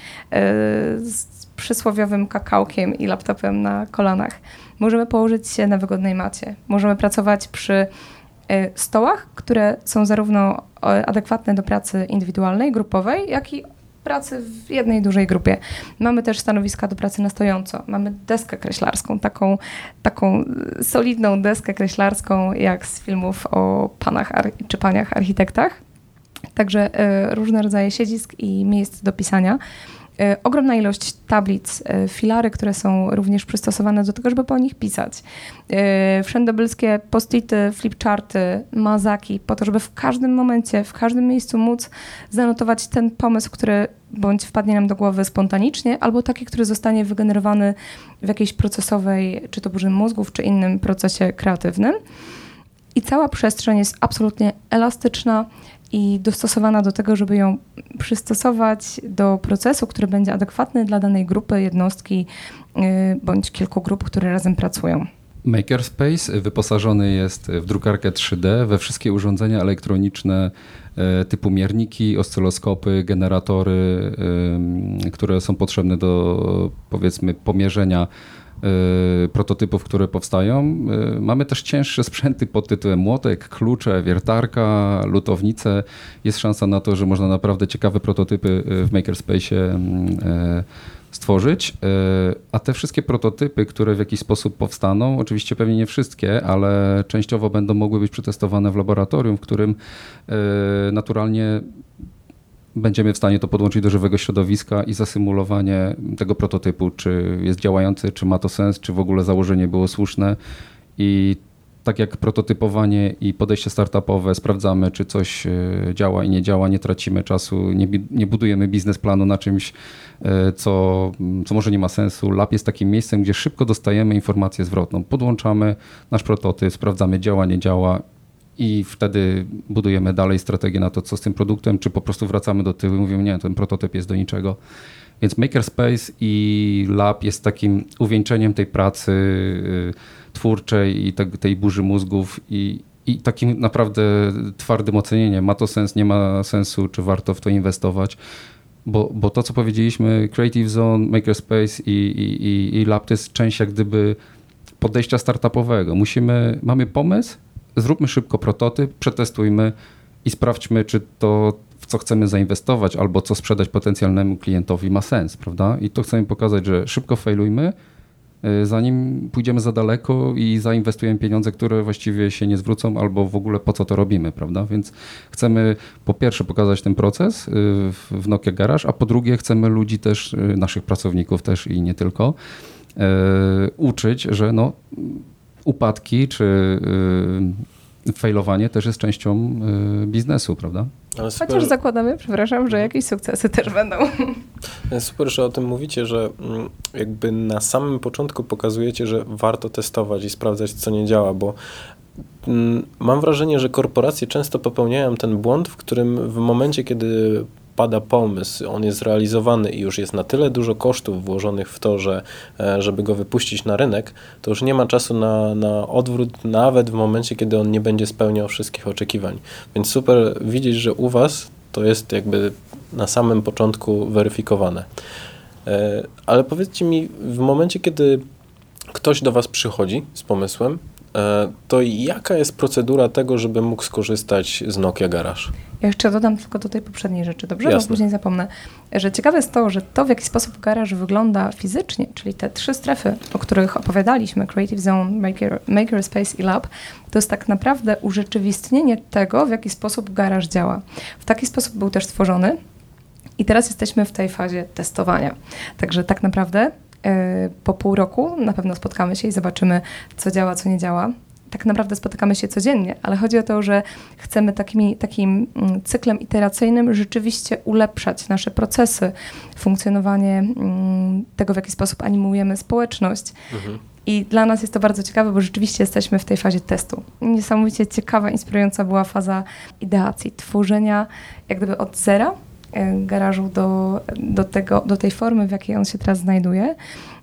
[SPEAKER 2] z przysłowiowym kakałkiem i laptopem na kolanach. Możemy położyć się na wygodnej macie. Możemy pracować przy stołach, które są zarówno adekwatne do pracy indywidualnej, grupowej, jak i pracy w jednej dużej grupie. Mamy też stanowiska do pracy na stojąco. Mamy deskę kreślarską, taką, taką solidną deskę kreślarską, jak z filmów o panach czy paniach architektach. Także y, różne rodzaje siedzisk i miejsc do pisania. E, ogromna ilość tablic, e, filary, które są również przystosowane do tego, żeby po nich pisać. E, wszędobylskie postity, flipcharty, mazaki, po to, żeby w każdym momencie, w każdym miejscu móc zanotować ten pomysł, który bądź wpadnie nam do głowy spontanicznie, albo taki, który zostanie wygenerowany w jakiejś procesowej, czy to burzy mózgów, czy innym procesie kreatywnym. I cała przestrzeń jest absolutnie elastyczna, i dostosowana do tego, żeby ją przystosować do procesu, który będzie adekwatny dla danej grupy, jednostki y, bądź kilku grup, które razem pracują.
[SPEAKER 3] Makerspace wyposażony jest w drukarkę 3D, we wszystkie urządzenia elektroniczne y, typu mierniki, oscyloskopy, generatory, które są potrzebne do powiedzmy pomierzenia prototypów, które powstają. Y, mamy też cięższe sprzęty pod tytułem młotek, klucze, wiertarka, lutownice. Jest szansa na to, że można naprawdę ciekawe prototypy y, w Makerspace mm, stworzyć, a te wszystkie prototypy, które w jakiś sposób powstaną, oczywiście pewnie nie wszystkie, ale częściowo będą mogły być przetestowane w laboratorium, w którym naturalnie będziemy w stanie to podłączyć do żywego środowiska i zasymulowanie tego prototypu, czy jest działający, czy ma to sens, czy w ogóle założenie było słuszne. I tak jak prototypowanie i podejście startupowe, sprawdzamy, czy coś e, działa i nie działa, nie tracimy czasu, nie, nie budujemy biznesplanu na czymś, e, co, co może nie ma sensu. Lab jest takim miejscem, gdzie szybko dostajemy informację zwrotną. Podłączamy nasz prototyp, sprawdzamy, działa, nie działa i wtedy budujemy dalej strategię na to, co z tym produktem, czy po prostu wracamy do tyłu i mówimy, nie, ten prototyp jest do niczego. Więc Makerspace i Lab jest takim uwieńczeniem tej pracy y, twórczej i tej burzy mózgów i, i takim naprawdę twardym ocenieniem, ma to sens, nie ma sensu, czy warto w to inwestować. Bo, bo to, co powiedzieliśmy, Creative Zone, Makerspace i, i, i Lab to jest część jak gdyby podejścia startupowego. Musimy, mamy pomysł, zróbmy szybko prototyp, przetestujmy i sprawdźmy, czy to, w co chcemy zainwestować albo co sprzedać potencjalnemu klientowi ma sens, prawda? I to chcemy pokazać, że szybko failujmy, y, zanim pójdziemy za daleko i zainwestujemy pieniądze, które właściwie się nie zwrócą, albo w ogóle po co to robimy, prawda? Więc chcemy po pierwsze pokazać ten proces y, w Nokia Garage, a po drugie chcemy ludzi też, y, naszych pracowników też i nie tylko, uczyć, że no, upadki czy y, failowanie też jest częścią y, biznesu, prawda?
[SPEAKER 2] Super... Chociaż zakładamy, przepraszam, że jakieś sukcesy też będą.
[SPEAKER 1] Super, że o tym mówicie, że mm, jakby na samym początku pokazujecie, że warto testować i sprawdzać, co nie działa, bo mm, mam wrażenie, że korporacje często popełniają ten błąd, w którym w momencie, kiedy pada pomysł, on jest realizowany i już jest na tyle dużo kosztów włożonych w to, że e, żeby go wypuścić na rynek, to już nie ma czasu na, na odwrót, nawet w momencie, kiedy on nie będzie spełniał wszystkich oczekiwań. Więc super widzieć, że u Was to jest jakby na samym początku weryfikowane. E, ale powiedzcie mi, w momencie, kiedy ktoś do Was przychodzi z pomysłem, to jaka jest procedura tego, żeby mógł skorzystać z Nokia Garage?
[SPEAKER 2] Ja jeszcze dodam tylko do tej poprzedniej rzeczy, dobrze? Jasne. Bo później zapomnę, że ciekawe jest to, że to, w jaki sposób garaż wygląda fizycznie, czyli te trzy strefy, o których opowiadaliśmy, Creative Zone, Maker, Makerspace i Lab, to jest tak naprawdę urzeczywistnienie tego, w jaki sposób garaż działa. W taki sposób był też stworzony i teraz jesteśmy w tej fazie testowania. Także tak naprawdę E, po pół roku na pewno spotkamy się i zobaczymy, co działa, co nie działa. Tak naprawdę spotykamy się codziennie, ale chodzi o to, że chcemy takimi, takim mm, cyklem iteracyjnym rzeczywiście ulepszać nasze procesy, funkcjonowanie mm, tego, w jaki sposób animujemy społeczność. Mhm. I dla nas jest to bardzo ciekawe, bo rzeczywiście jesteśmy w tej fazie testu. Niesamowicie ciekawa, inspirująca była faza ideacji, tworzenia jak gdyby od zera garażu do, do, tego, do tej formy, w jakiej on się teraz znajduje.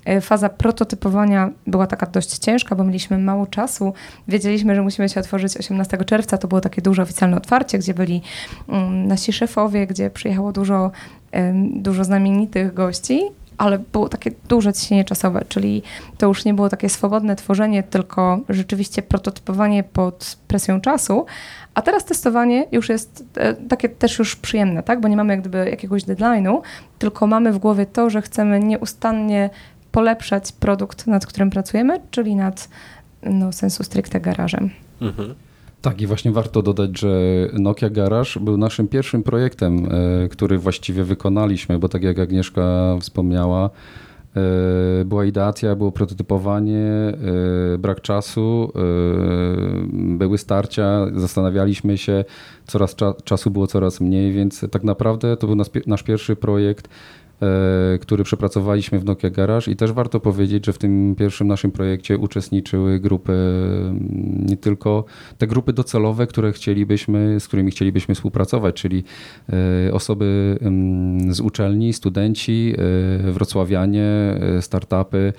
[SPEAKER 2] E, faza prototypowania była taka dość ciężka, bo mieliśmy mało czasu. Wiedzieliśmy, że musimy się otworzyć 18 czerwca. To było takie duże oficjalne otwarcie, gdzie byli um, nasi szefowie, gdzie przyjechało dużo, dużo znamienitych gości ale było takie duże ciśnienie czasowe, czyli to już nie było takie swobodne tworzenie, tylko rzeczywiście prototypowanie pod presją czasu, a teraz testowanie już jest e, takie też już przyjemne, tak? bo nie mamy jak gdyby jakiegoś deadline'u, tylko mamy w głowie to, że chcemy nieustannie polepszać produkt, nad którym pracujemy, czyli nad no, sensu stricte garażem. Mhm.
[SPEAKER 3] Tak, i właśnie warto dodać, że Nokia Garage był naszym pierwszym projektem, e, który właściwie wykonaliśmy, bo tak jak Agnieszka wspomniała, e, była ideacja, było prototypowanie, e, brak czasu, były starcia, zastanawialiśmy się, coraz czasu było coraz mniej, więc tak naprawdę to był nasz pierwszy projekt który przepracowaliśmy w Nokia Garage i też warto powiedzieć, że w tym pierwszym naszym projekcie uczestniczyły grupy, mm, nie tylko te grupy docelowe, które chcielibyśmy, z którymi chcielibyśmy współpracować, czyli e, osoby mm, z uczelni, studenci, e, wrocławianie, startupy,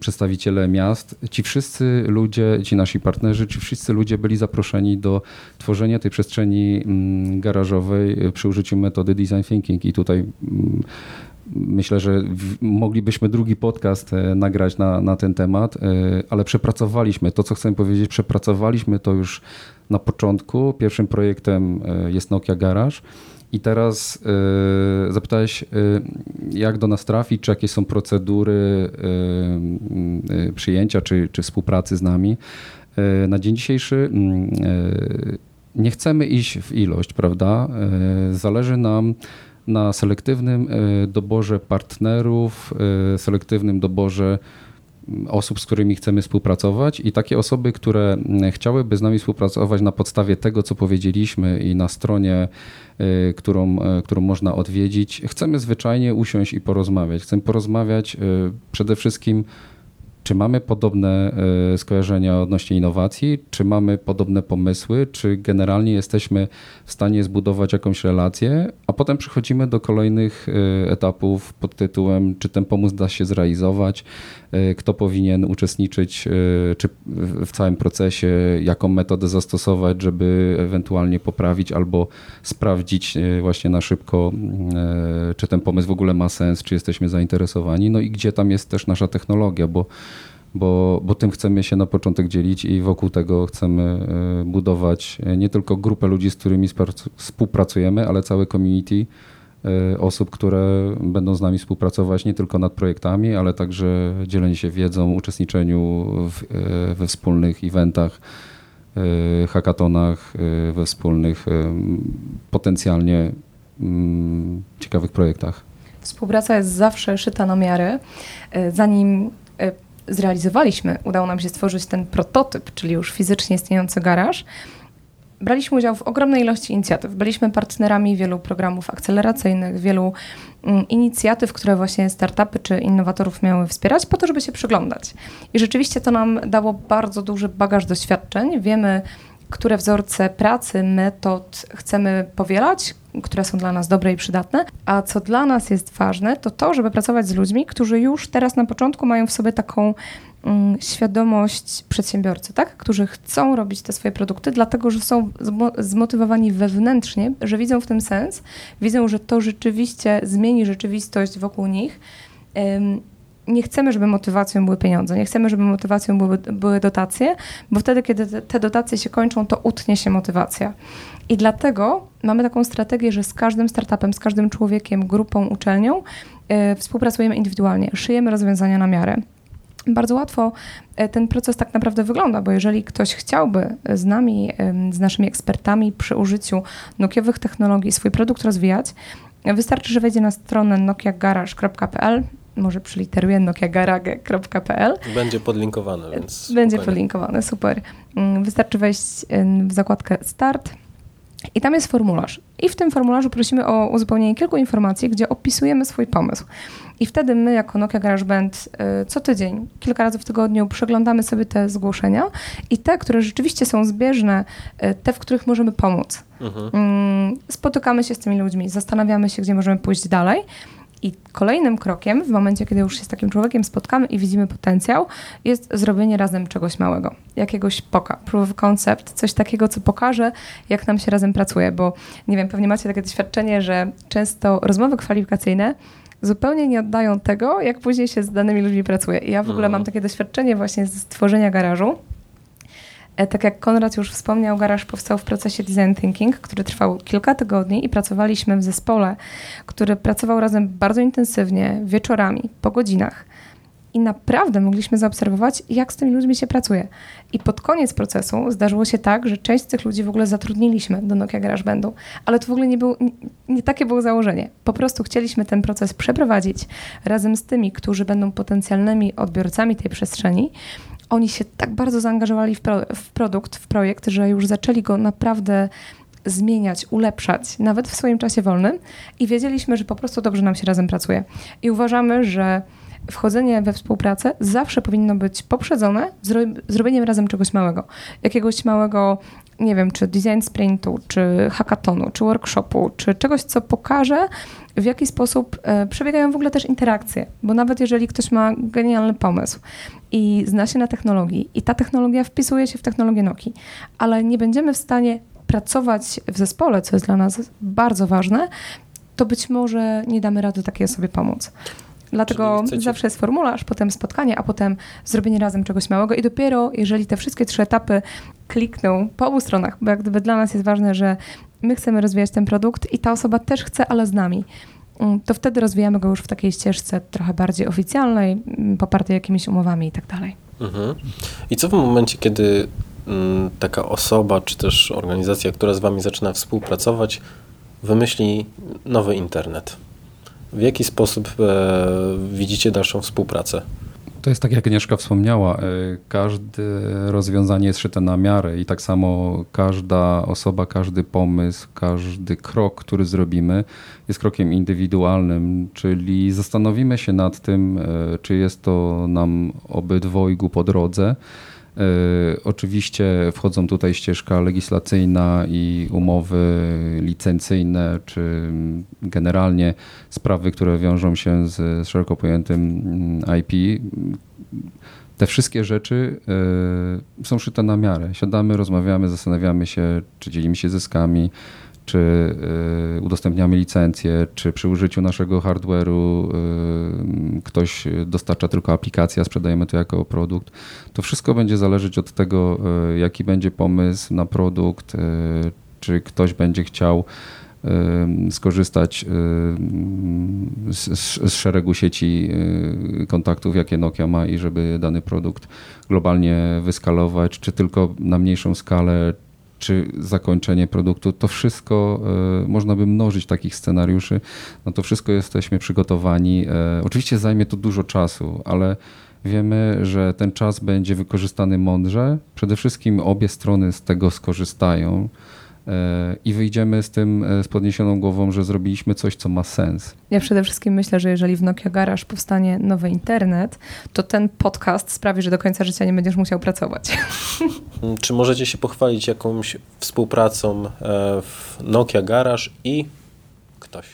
[SPEAKER 3] przedstawiciele miast, ci wszyscy ludzie, ci nasi partnerzy, ci wszyscy ludzie byli zaproszeni do tworzenia tej przestrzeni mm, garażowej przy użyciu metody design thinking i tutaj mm, Myślę, że moglibyśmy drugi podcast e, nagrać na, na ten temat, e, ale przepracowaliśmy to, co chcę powiedzieć, przepracowaliśmy to już na początku. Pierwszym projektem e, jest Nokia Garage. I teraz y, zapytałeś, y, jak do nas trafić, czy jakie są procedury y, przyjęcia, czy, czy współpracy z nami. Na dzień dzisiejszy mm, nie chcemy iść w ilość, prawda? Zależy nam na selektywnym doborze partnerów, selektywnym doborze osób, z którymi chcemy współpracować i takie osoby, które mm, chciałyby z nami współpracować na podstawie tego, co powiedzieliśmy i na stronie, y, którą, y, którą można odwiedzić, chcemy zwyczajnie usiąść i porozmawiać. Chcemy porozmawiać y, przede wszystkim czy mamy podobne skojarzenia odnośnie innowacji, czy mamy podobne pomysły, czy generalnie jesteśmy w stanie zbudować jakąś relację, a potem przechodzimy do kolejnych etapów pod tytułem, czy ten pomysł da się zrealizować, kto powinien uczestniczyć czy w całym procesie, jaką metodę zastosować, żeby ewentualnie poprawić albo sprawdzić właśnie na szybko, czy ten pomysł w ogóle ma sens, czy jesteśmy zainteresowani, no i gdzie tam jest też nasza technologia, bo bo, bo tym chcemy się na początek dzielić i wokół tego chcemy e, budować e, nie tylko grupę ludzi, z którymi współpracujemy, ale całe community e, osób, które będą z nami współpracować nie tylko nad projektami, ale także dzielenie się wiedzą, uczestniczeniu w, we wspólnych eventach, hackathonach, we wspólnych potencjalnie mm, ciekawych projektach.
[SPEAKER 2] Współpraca jest zawsze szyta na miarę. Zanim zrealizowaliśmy, udało nam się stworzyć ten prototyp, czyli już fizycznie istniejący garaż, braliśmy udział w ogromnej ilości inicjatyw. Byliśmy partnerami wielu programów akceleracyjnych, wielu mm, inicjatyw, które właśnie startupy czy innowatorów miały wspierać, po to, żeby się przyglądać. I rzeczywiście to nam dało bardzo duży bagaż doświadczeń. Wiemy, które wzorce pracy, metod chcemy powielać, które są dla nas dobre i przydatne. A co dla nas jest ważne, to to, żeby pracować z ludźmi, którzy już teraz na początku mają w sobie taką świadomość przedsiębiorcy, tak? którzy chcą robić te swoje produkty, dlatego że są zmotywowani wewnętrznie, że widzą w tym sens, widzą, że to rzeczywiście zmieni rzeczywistość wokół nich nie chcemy, żeby motywacją były pieniądze, nie chcemy, żeby motywacją były, były dotacje, bo wtedy, kiedy te, te dotacje się kończą, to utnie się motywacja. I dlatego mamy taką strategię, że z każdym startupem, z każdym człowiekiem, grupą, uczelnią yy, współpracujemy indywidualnie, szyjemy rozwiązania na miarę. Bardzo łatwo e, ten proces tak naprawdę wygląda, bo jeżeli ktoś chciałby z nami, z naszymi ekspertami przy użyciu nokiowych technologii swój produkt rozwijać, wystarczy, że wejdzie na stronę nokiagarage.pl, może przyliteruję nokiagarage.pl.
[SPEAKER 1] Będzie podlinkowane, więc.
[SPEAKER 2] Będzie spokojnie. podlinkowane, super. Mm, wystarczy wejść w zakładkę Start. I tam jest formularz. I w tym formularzu prosimy o uzupełnienie kilku informacji, gdzie opisujemy swój pomysł. I wtedy my, jako Nokia Garage Band, y, co tydzień, kilka razy w tygodniu przeglądamy sobie te zgłoszenia i te, które rzeczywiście są zbieżne, y, te, w których możemy pomóc. Mhm. Mm, spotykamy się z tymi ludźmi, zastanawiamy się, gdzie możemy pójść dalej. I kolejnym krokiem, w momencie, kiedy już się z takim człowiekiem spotkamy i widzimy potencjał, jest zrobienie razem czegoś małego. Jakiegoś poka, proof of concept, coś takiego, co pokaże, jak nam się razem pracuje. Bo nie wiem, pewnie macie takie doświadczenie, że często rozmowy kwalifikacyjne zupełnie nie oddają tego, jak później się z danymi ludźmi pracuje. I ja w ogóle mhm. mam takie doświadczenie właśnie z stworzenia garażu, tak jak Konrad już wspomniał, garaż powstał w procesie design thinking, który trwał kilka tygodni i pracowaliśmy w zespole, który pracował razem bardzo intensywnie, wieczorami, po godzinach. i naprawdę mogliśmy zaobserwować, jak z tymi ludźmi się pracuje. I pod koniec procesu zdarzyło się tak, że część z tych ludzi w ogóle zatrudniliśmy do Nokia Garage Bandu, ale to w ogóle nie, był, nie takie było założenie. Po prostu chcieliśmy ten proces przeprowadzić razem z tymi, którzy będą potencjalnymi odbiorcami tej przestrzeni. Oni się tak bardzo zaangażowali w, pro, w produkt, w projekt, że już zaczęli go naprawdę zmieniać, ulepszać, nawet w swoim czasie wolnym i wiedzieliśmy, że po prostu dobrze nam się razem pracuje. I uważamy, że wchodzenie we współpracę zawsze powinno być poprzedzone zro zrobieniem razem czegoś małego. Jakiegoś małego, nie wiem, czy design sprintu, czy hackathonu, czy workshopu, czy czegoś, co pokaże, w jaki sposób e, przebiegają w ogóle też interakcje. Bo nawet jeżeli ktoś ma genialny pomysł i zna się na technologii i ta technologia wpisuje się w technologię Noki, ale nie będziemy w stanie pracować w zespole, co jest dla nas bardzo ważne, to być może nie damy rady takiej osobie pomóc. Dlatego chcecie... zawsze jest formularz, potem spotkanie, a potem zrobienie razem czegoś małego i dopiero jeżeli te wszystkie trzy etapy klikną po obu stronach, bo jak gdyby dla nas jest ważne, że my chcemy rozwijać ten produkt i ta osoba też chce, ale z nami, mm, to wtedy rozwijamy go już w takiej ścieżce trochę bardziej oficjalnej, mm, popartej jakimiś umowami i tak dalej. Mhm.
[SPEAKER 1] I co w momencie, kiedy mm, taka osoba, czy też organizacja, która z Wami zaczyna współpracować, wymyśli nowy internet? W jaki sposób e, widzicie dalszą współpracę?
[SPEAKER 3] To jest tak, jak Agnieszka wspomniała, e, każde rozwiązanie jest szyte na miarę i tak samo każda osoba, każdy pomysł, każdy krok, który zrobimy, jest krokiem indywidualnym, czyli zastanowimy się nad tym, e, czy jest to nam obydwojgu po drodze oczywiście wchodzą tutaj ścieżka legislacyjna i umowy licencyjne, czy generalnie sprawy, które wiążą się z szeroko pojętym mm, IP. Te wszystkie rzeczy e, są szyte na miarę. Siadamy, rozmawiamy, zastanawiamy się, czy dzielimy się zyskami, czy y, udostępniamy licencję, czy przy użyciu naszego hardware'u y, ktoś dostarcza tylko aplikację, a sprzedajemy to jako produkt. To wszystko będzie zależeć od tego, y, jaki będzie pomysł na produkt, czy ktoś będzie chciał skorzystać z, z, szeregu sieci kontaktów, jakie Nokia ma i żeby dany produkt globalnie wyskalować, czy tylko na mniejszą skalę, czy zakończenie produktu, to wszystko e, można by mnożyć takich scenariuszy. No to wszystko jesteśmy przygotowani. E, oczywiście zajmie to dużo czasu, ale wiemy, że ten czas będzie wykorzystany mądrze. Przede wszystkim obie strony z tego skorzystają i wyjdziemy z tym e, z podniesioną głową, że zrobiliśmy coś, co ma sens.
[SPEAKER 2] Ja przede wszystkim myślę, że jeżeli w Nokia Garage powstanie nowy internet, to ten podcast sprawi, że do końca życia nie będziesz musiał pracować.
[SPEAKER 1] Czy możecie się pochwalić jakąś współpracą e, w Nokia Garage i ktoś?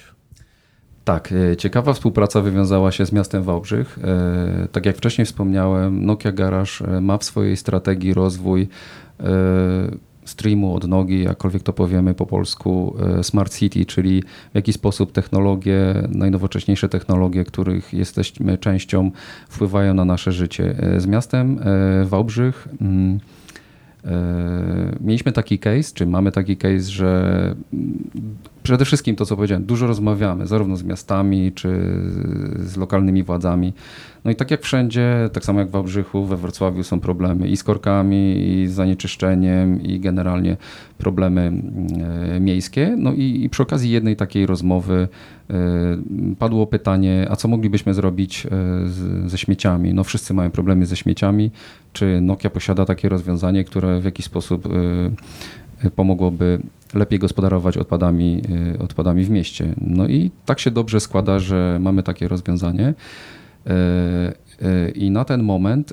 [SPEAKER 3] Tak, e, ciekawa współpraca wywiązała się z miastem Wałbrzych. Tak jak wcześniej wspomniałem, Nokia Garage ma w swojej strategii rozwój streamu od nogi, jakkolwiek to powiemy po polsku, e, Smart City, czyli w jaki sposób technologie, najnowocześniejsze technologie, których jesteśmy częścią, wpływają na nasze życie. E, z miastem e, Wałbrzych mm, mieliśmy taki case, czy mamy taki case, że przede wszystkim to, co powiedziałem, dużo rozmawiamy, zarówno z miastami, czy z lokalnymi władzami. No i tak jak wszędzie, tak samo jak w Wałbrzychu, we Wrocławiu są problemy i z korkami, i z zanieczyszczeniem, i generalnie problemy e, miejskie. No i, i przy okazji jednej takiej rozmowy e, padło pytanie, a co moglibyśmy zrobić e, z, ze śmieciami? No wszyscy mają problemy ze śmieciami. Czy Nokia posiada takie rozwiązanie, które w jakiś sposób pomogłoby lepiej gospodarować odpadami, odpadami w mieście. No i tak się dobrze składa, że mamy takie rozwiązanie. E, e, I na ten moment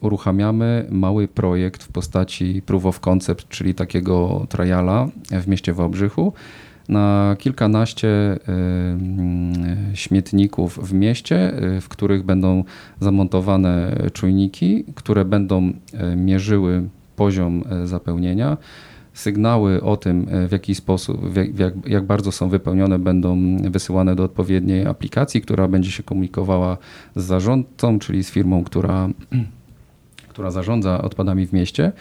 [SPEAKER 3] uruchamiamy mały projekt w postaci proof of concept, czyli takiego triala w mieście Wałbrzychu na kilkanaście śmietników w mieście, w których będą zamontowane czujniki, które będą mierzyły poziom zapełnienia sygnały o tym, e, w jaki sposób, jak, jak bardzo są wypełnione, będą wysyłane do odpowiedniej aplikacji, która będzie się komunikowała z zarządcą, czyli z firmą, która, która zarządza odpadami w mieście.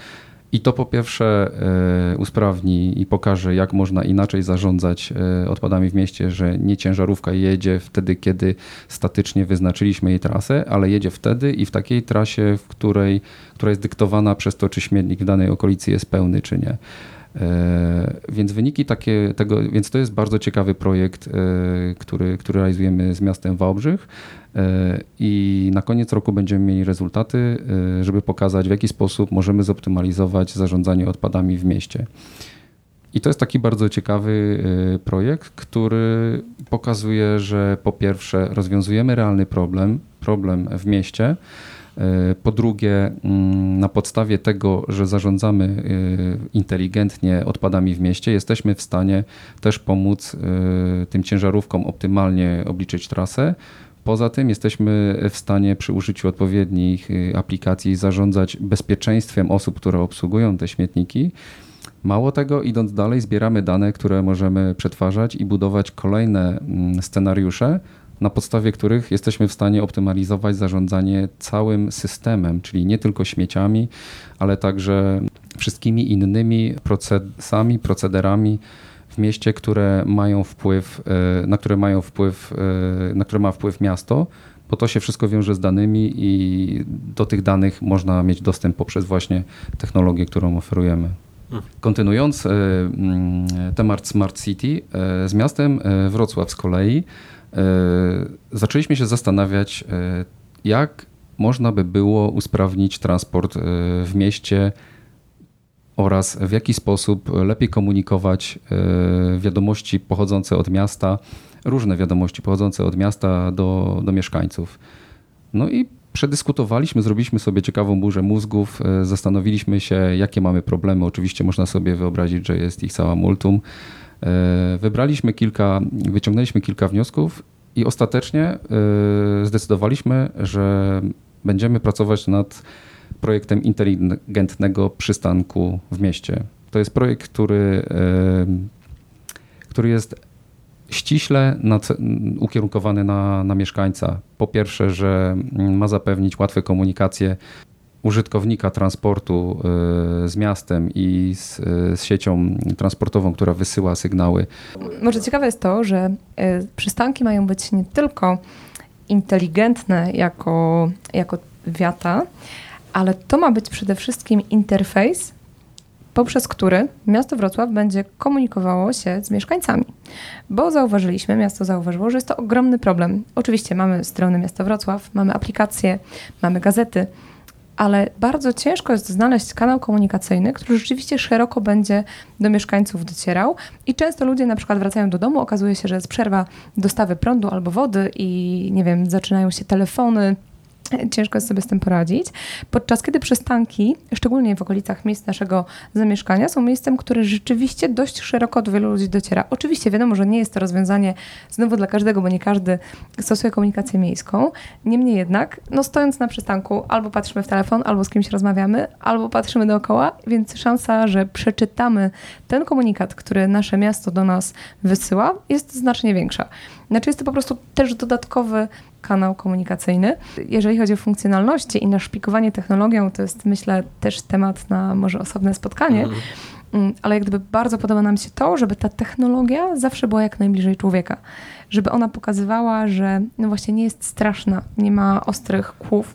[SPEAKER 3] I to po pierwsze e, usprawni i pokaże, jak można inaczej zarządzać e, odpadami w mieście, że nie ciężarówka jedzie wtedy, kiedy statycznie wyznaczyliśmy jej trasę, ale jedzie wtedy i w takiej trasie, w której, która jest dyktowana przez to, czy śmietnik w danej okolicy jest pełny, czy nie. E, więc wyniki takie, tego, więc to jest bardzo ciekawy projekt, który, który realizujemy z miastem Wałbrzych. E, i na koniec roku będziemy mieli rezultaty, e, żeby pokazać, w jaki sposób możemy zoptymalizować zarządzanie odpadami w mieście. I to jest taki bardzo ciekawy e, projekt, który pokazuje, że po pierwsze rozwiązujemy realny problem, problem w mieście. Po drugie, mm, na podstawie tego, że zarządzamy inteligentnie odpadami w mieście, jesteśmy w stanie też pomóc tym ciężarówkom optymalnie obliczyć trasę, Poza tym jesteśmy w stanie przy użyciu odpowiednich aplikacji zarządzać bezpieczeństwem osób, które obsługują te śmietniki. Mało tego, idąc dalej, zbieramy dane, które możemy przetwarzać i budować kolejne mm, scenariusze, na podstawie których jesteśmy w stanie optymalizować zarządzanie całym systemem, czyli nie tylko śmieciami, ale także wszystkimi innymi procesami, procederami, w mieście, które mają wpływ, e, na które mają wpływ, e, na które ma wpływ miasto, bo to się wszystko wiąże z danymi i do tych danych można mieć dostęp poprzez właśnie technologię, którą oferujemy. Mhm. Kontynuując e, mm, temat Smart City, z miastem Wrocław z kolei zaczęliśmy się zastanawiać, jak można by było usprawnić transport w mieście oraz w jaki sposób lepiej komunikować e, wiadomości pochodzące od miasta, różne wiadomości pochodzące od miasta do, do mieszkańców. No i przedyskutowaliśmy, zrobiliśmy sobie ciekawą burzę mózgów, e, zastanowiliśmy się, jakie mamy problemy. Oczywiście można sobie wyobrazić, że jest ich cała multum. E, wybraliśmy kilka, wyciągnęliśmy kilka wniosków i ostatecznie zdecydowaliśmy, że będziemy pracować nad projektem inteligentnego przystanku w mieście. To jest projekt, który, który jest ściśle ukierunkowany na, na mieszkańca. Po pierwsze, że ma zapewnić łatwe komunikacje użytkownika transportu e, z miastem i z, z, siecią transportową, która wysyła sygnały.
[SPEAKER 2] Może ciekawe jest to, że e, przystanki mają być nie tylko inteligentne jako, jako wiata, ale to ma być przede wszystkim interfejs, poprzez który miasto Wrocław będzie komunikowało się z mieszkańcami. Bo zauważyliśmy, miasto zauważyło, że jest to ogromny problem. Oczywiście mamy strony miasta Wrocław, mamy aplikacje, mamy gazety, ale bardzo ciężko jest znaleźć kanał komunikacyjny, który rzeczywiście szeroko będzie do mieszkańców docierał. I często ludzie na przykład wracają do domu, okazuje się, że jest przerwa dostawy prądu albo wody i nie wiem, zaczynają się telefony, Ciężko jest sobie z tym poradzić. Podczas kiedy przystanki, szczególnie w okolicach miejsc naszego zamieszkania, są miejscem, które rzeczywiście dość szeroko do wielu ludzi dociera. Oczywiście wiadomo, że nie jest to rozwiązanie znowu dla każdego, bo nie każdy stosuje komunikację miejską. Niemniej jednak, no stojąc na przystanku, albo patrzymy w telefon, albo z kimś rozmawiamy, albo patrzymy dookoła, więc szansa, że przeczytamy ten komunikat, który nasze miasto do nas wysyła, jest znacznie większa. Znaczy jest to po prostu też dodatkowy kanał komunikacyjny. Jeżeli chodzi o funkcjonalności i naszpikowanie technologią, to jest myślę też temat na może osobne spotkanie. Mhm. Mm, ale jak gdyby bardzo podoba nam się to, żeby ta technologia zawsze była jak najbliżej człowieka. Żeby ona pokazywała, że no właśnie nie jest straszna, nie ma ostrych kłów,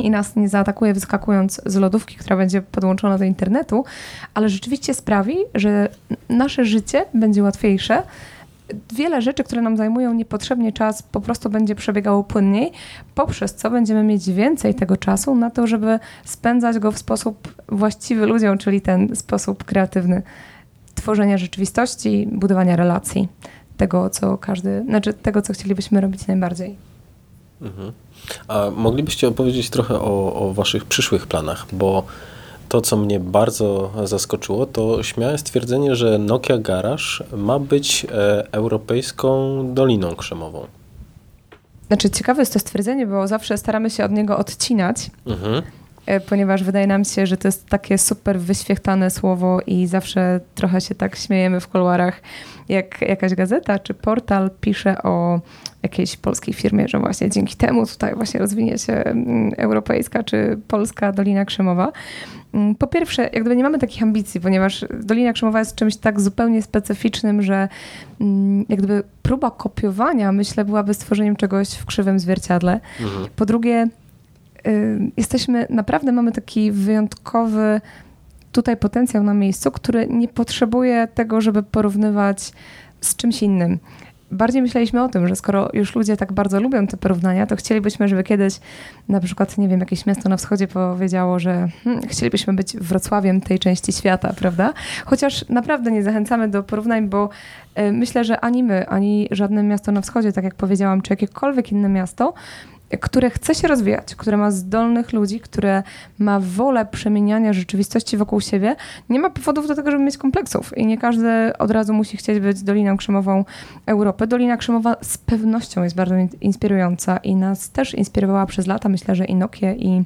[SPEAKER 2] i nas nie zaatakuje wyskakując z lodówki, która będzie podłączona do internetu, ale rzeczywiście sprawi, że nasze życie będzie łatwiejsze, wiele rzeczy, które nam zajmują niepotrzebnie czas, po prostu będzie przebiegało płynniej, poprzez co będziemy mieć więcej tego czasu na to, żeby spędzać go w sposób właściwy ludziom, czyli ten sposób kreatywny tworzenia rzeczywistości, budowania relacji, tego, co każdy, znaczy tego, co chcielibyśmy robić najbardziej.
[SPEAKER 1] Mhm. A moglibyście opowiedzieć trochę o, o waszych przyszłych planach, bo to, co mnie bardzo zaskoczyło, to śmiałe stwierdzenie, że Nokia Garage ma być e, europejską doliną krzemową.
[SPEAKER 2] Znaczy, ciekawe jest to stwierdzenie, bo zawsze staramy się od niego odcinać. Mhm ponieważ wydaje nam się, że to jest takie super wyświechtane słowo i zawsze trochę się tak śmiejemy w kuluarach, jak jakaś gazeta czy portal pisze o jakiejś polskiej firmie, że właśnie dzięki temu tutaj właśnie rozwinie się mm, europejska czy polska Dolina Krzemowa. Mm, po pierwsze, jak gdyby nie mamy takich ambicji, ponieważ Dolina Krzemowa jest czymś tak zupełnie specyficznym, że mm, jak gdyby próba kopiowania, myślę, byłaby stworzeniem czegoś w krzywym zwierciadle. Mhm. Po drugie, jesteśmy, naprawdę mamy taki wyjątkowy tutaj potencjał na miejscu, który nie potrzebuje tego, żeby porównywać z czymś innym bardziej myśleliśmy o tym, że skoro już ludzie tak bardzo lubią te porównania, to chcielibyśmy, żeby kiedyś na przykład, nie wiem, jakieś miasto na wschodzie powiedziało, że hmm, chcielibyśmy być Wrocławiem tej części świata, prawda? Chociaż naprawdę nie zachęcamy do porównań, bo y, myślę, że ani my, ani żadne miasto na wschodzie, tak jak powiedziałam, czy jakiekolwiek inne miasto, które chce się rozwijać, które ma zdolnych ludzi, które ma wolę przemieniania rzeczywistości wokół siebie, nie ma powodów do tego, żeby mieć kompleksów. I nie każdy od razu musi chcieć być Doliną Krzemową Europy. Dolina Krzemowa z pewnością jest bardzo inspirująca i nas też inspirowała przez lata. Myślę, że i Nokia, i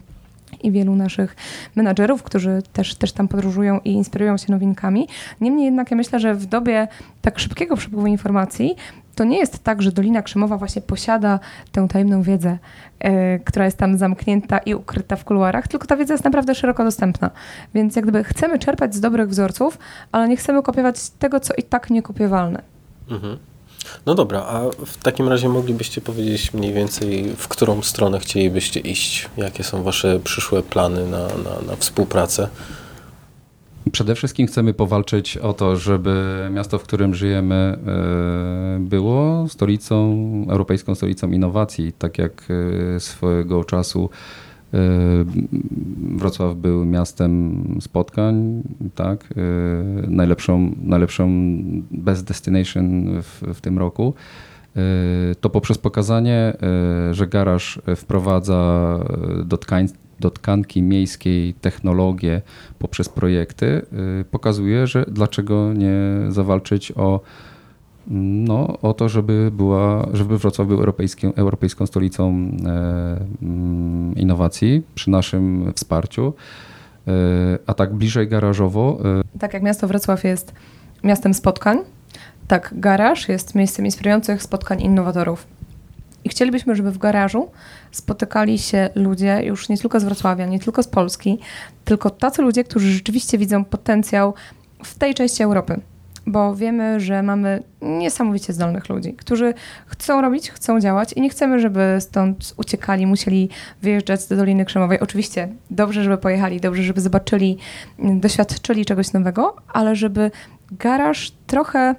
[SPEAKER 2] i wielu naszych menadżerów, którzy też, też tam podróżują i inspirują się nowinkami. Niemniej jednak ja myślę, że w dobie tak szybkiego przepływu informacji to nie jest tak, że Dolina Krzemowa właśnie posiada tę tajemną wiedzę, yy, która jest tam zamknięta i ukryta w kuluarach, tylko ta wiedza jest naprawdę szeroko dostępna. Więc jak gdyby chcemy czerpać z dobrych wzorców, ale nie chcemy kopiować tego, co i tak niekopiowalne. Mhm.
[SPEAKER 1] No dobra, a w takim razie moglibyście powiedzieć mniej więcej, w którą stronę chcielibyście iść? Jakie są wasze przyszłe plany na, na, na współpracę?
[SPEAKER 3] Przede wszystkim chcemy powalczyć o to, żeby miasto, w którym żyjemy, e, było stolicą, europejską stolicą innowacji, tak jak e, swojego czasu e, Wrocław był miastem spotkań, tak? najlepszą, najlepszą best destination w, w tym roku. To poprzez pokazanie, że garaż wprowadza do tkanki miejskiej technologię poprzez projekty, y, pokazuje, że dlaczego nie zawalczyć o, no, o to, żeby, była, żeby Wrocław był europejską, europejską stolicą e, mm, innowacji przy naszym wsparciu. E, a tak bliżej garażowo.
[SPEAKER 2] E, tak jak miasto Wrocław jest miastem spotkań, tak garaż jest miejscem inspirujących spotkań innowatorów. I chcielibyśmy, żeby w garażu spotykali się ludzie już nie tylko z Wrocławia, nie tylko z Polski, tylko tacy ludzie, którzy rzeczywiście widzą potencjał w tej części Europy. Bo wiemy, że mamy niesamowicie zdolnych ludzi, którzy chcą robić, chcą działać i nie chcemy, żeby stąd uciekali, musieli wyjeżdżać do Doliny Krzemowej. Oczywiście dobrze, żeby pojechali, dobrze, żeby zobaczyli, doświadczyli czegoś nowego, ale żeby garaż trochę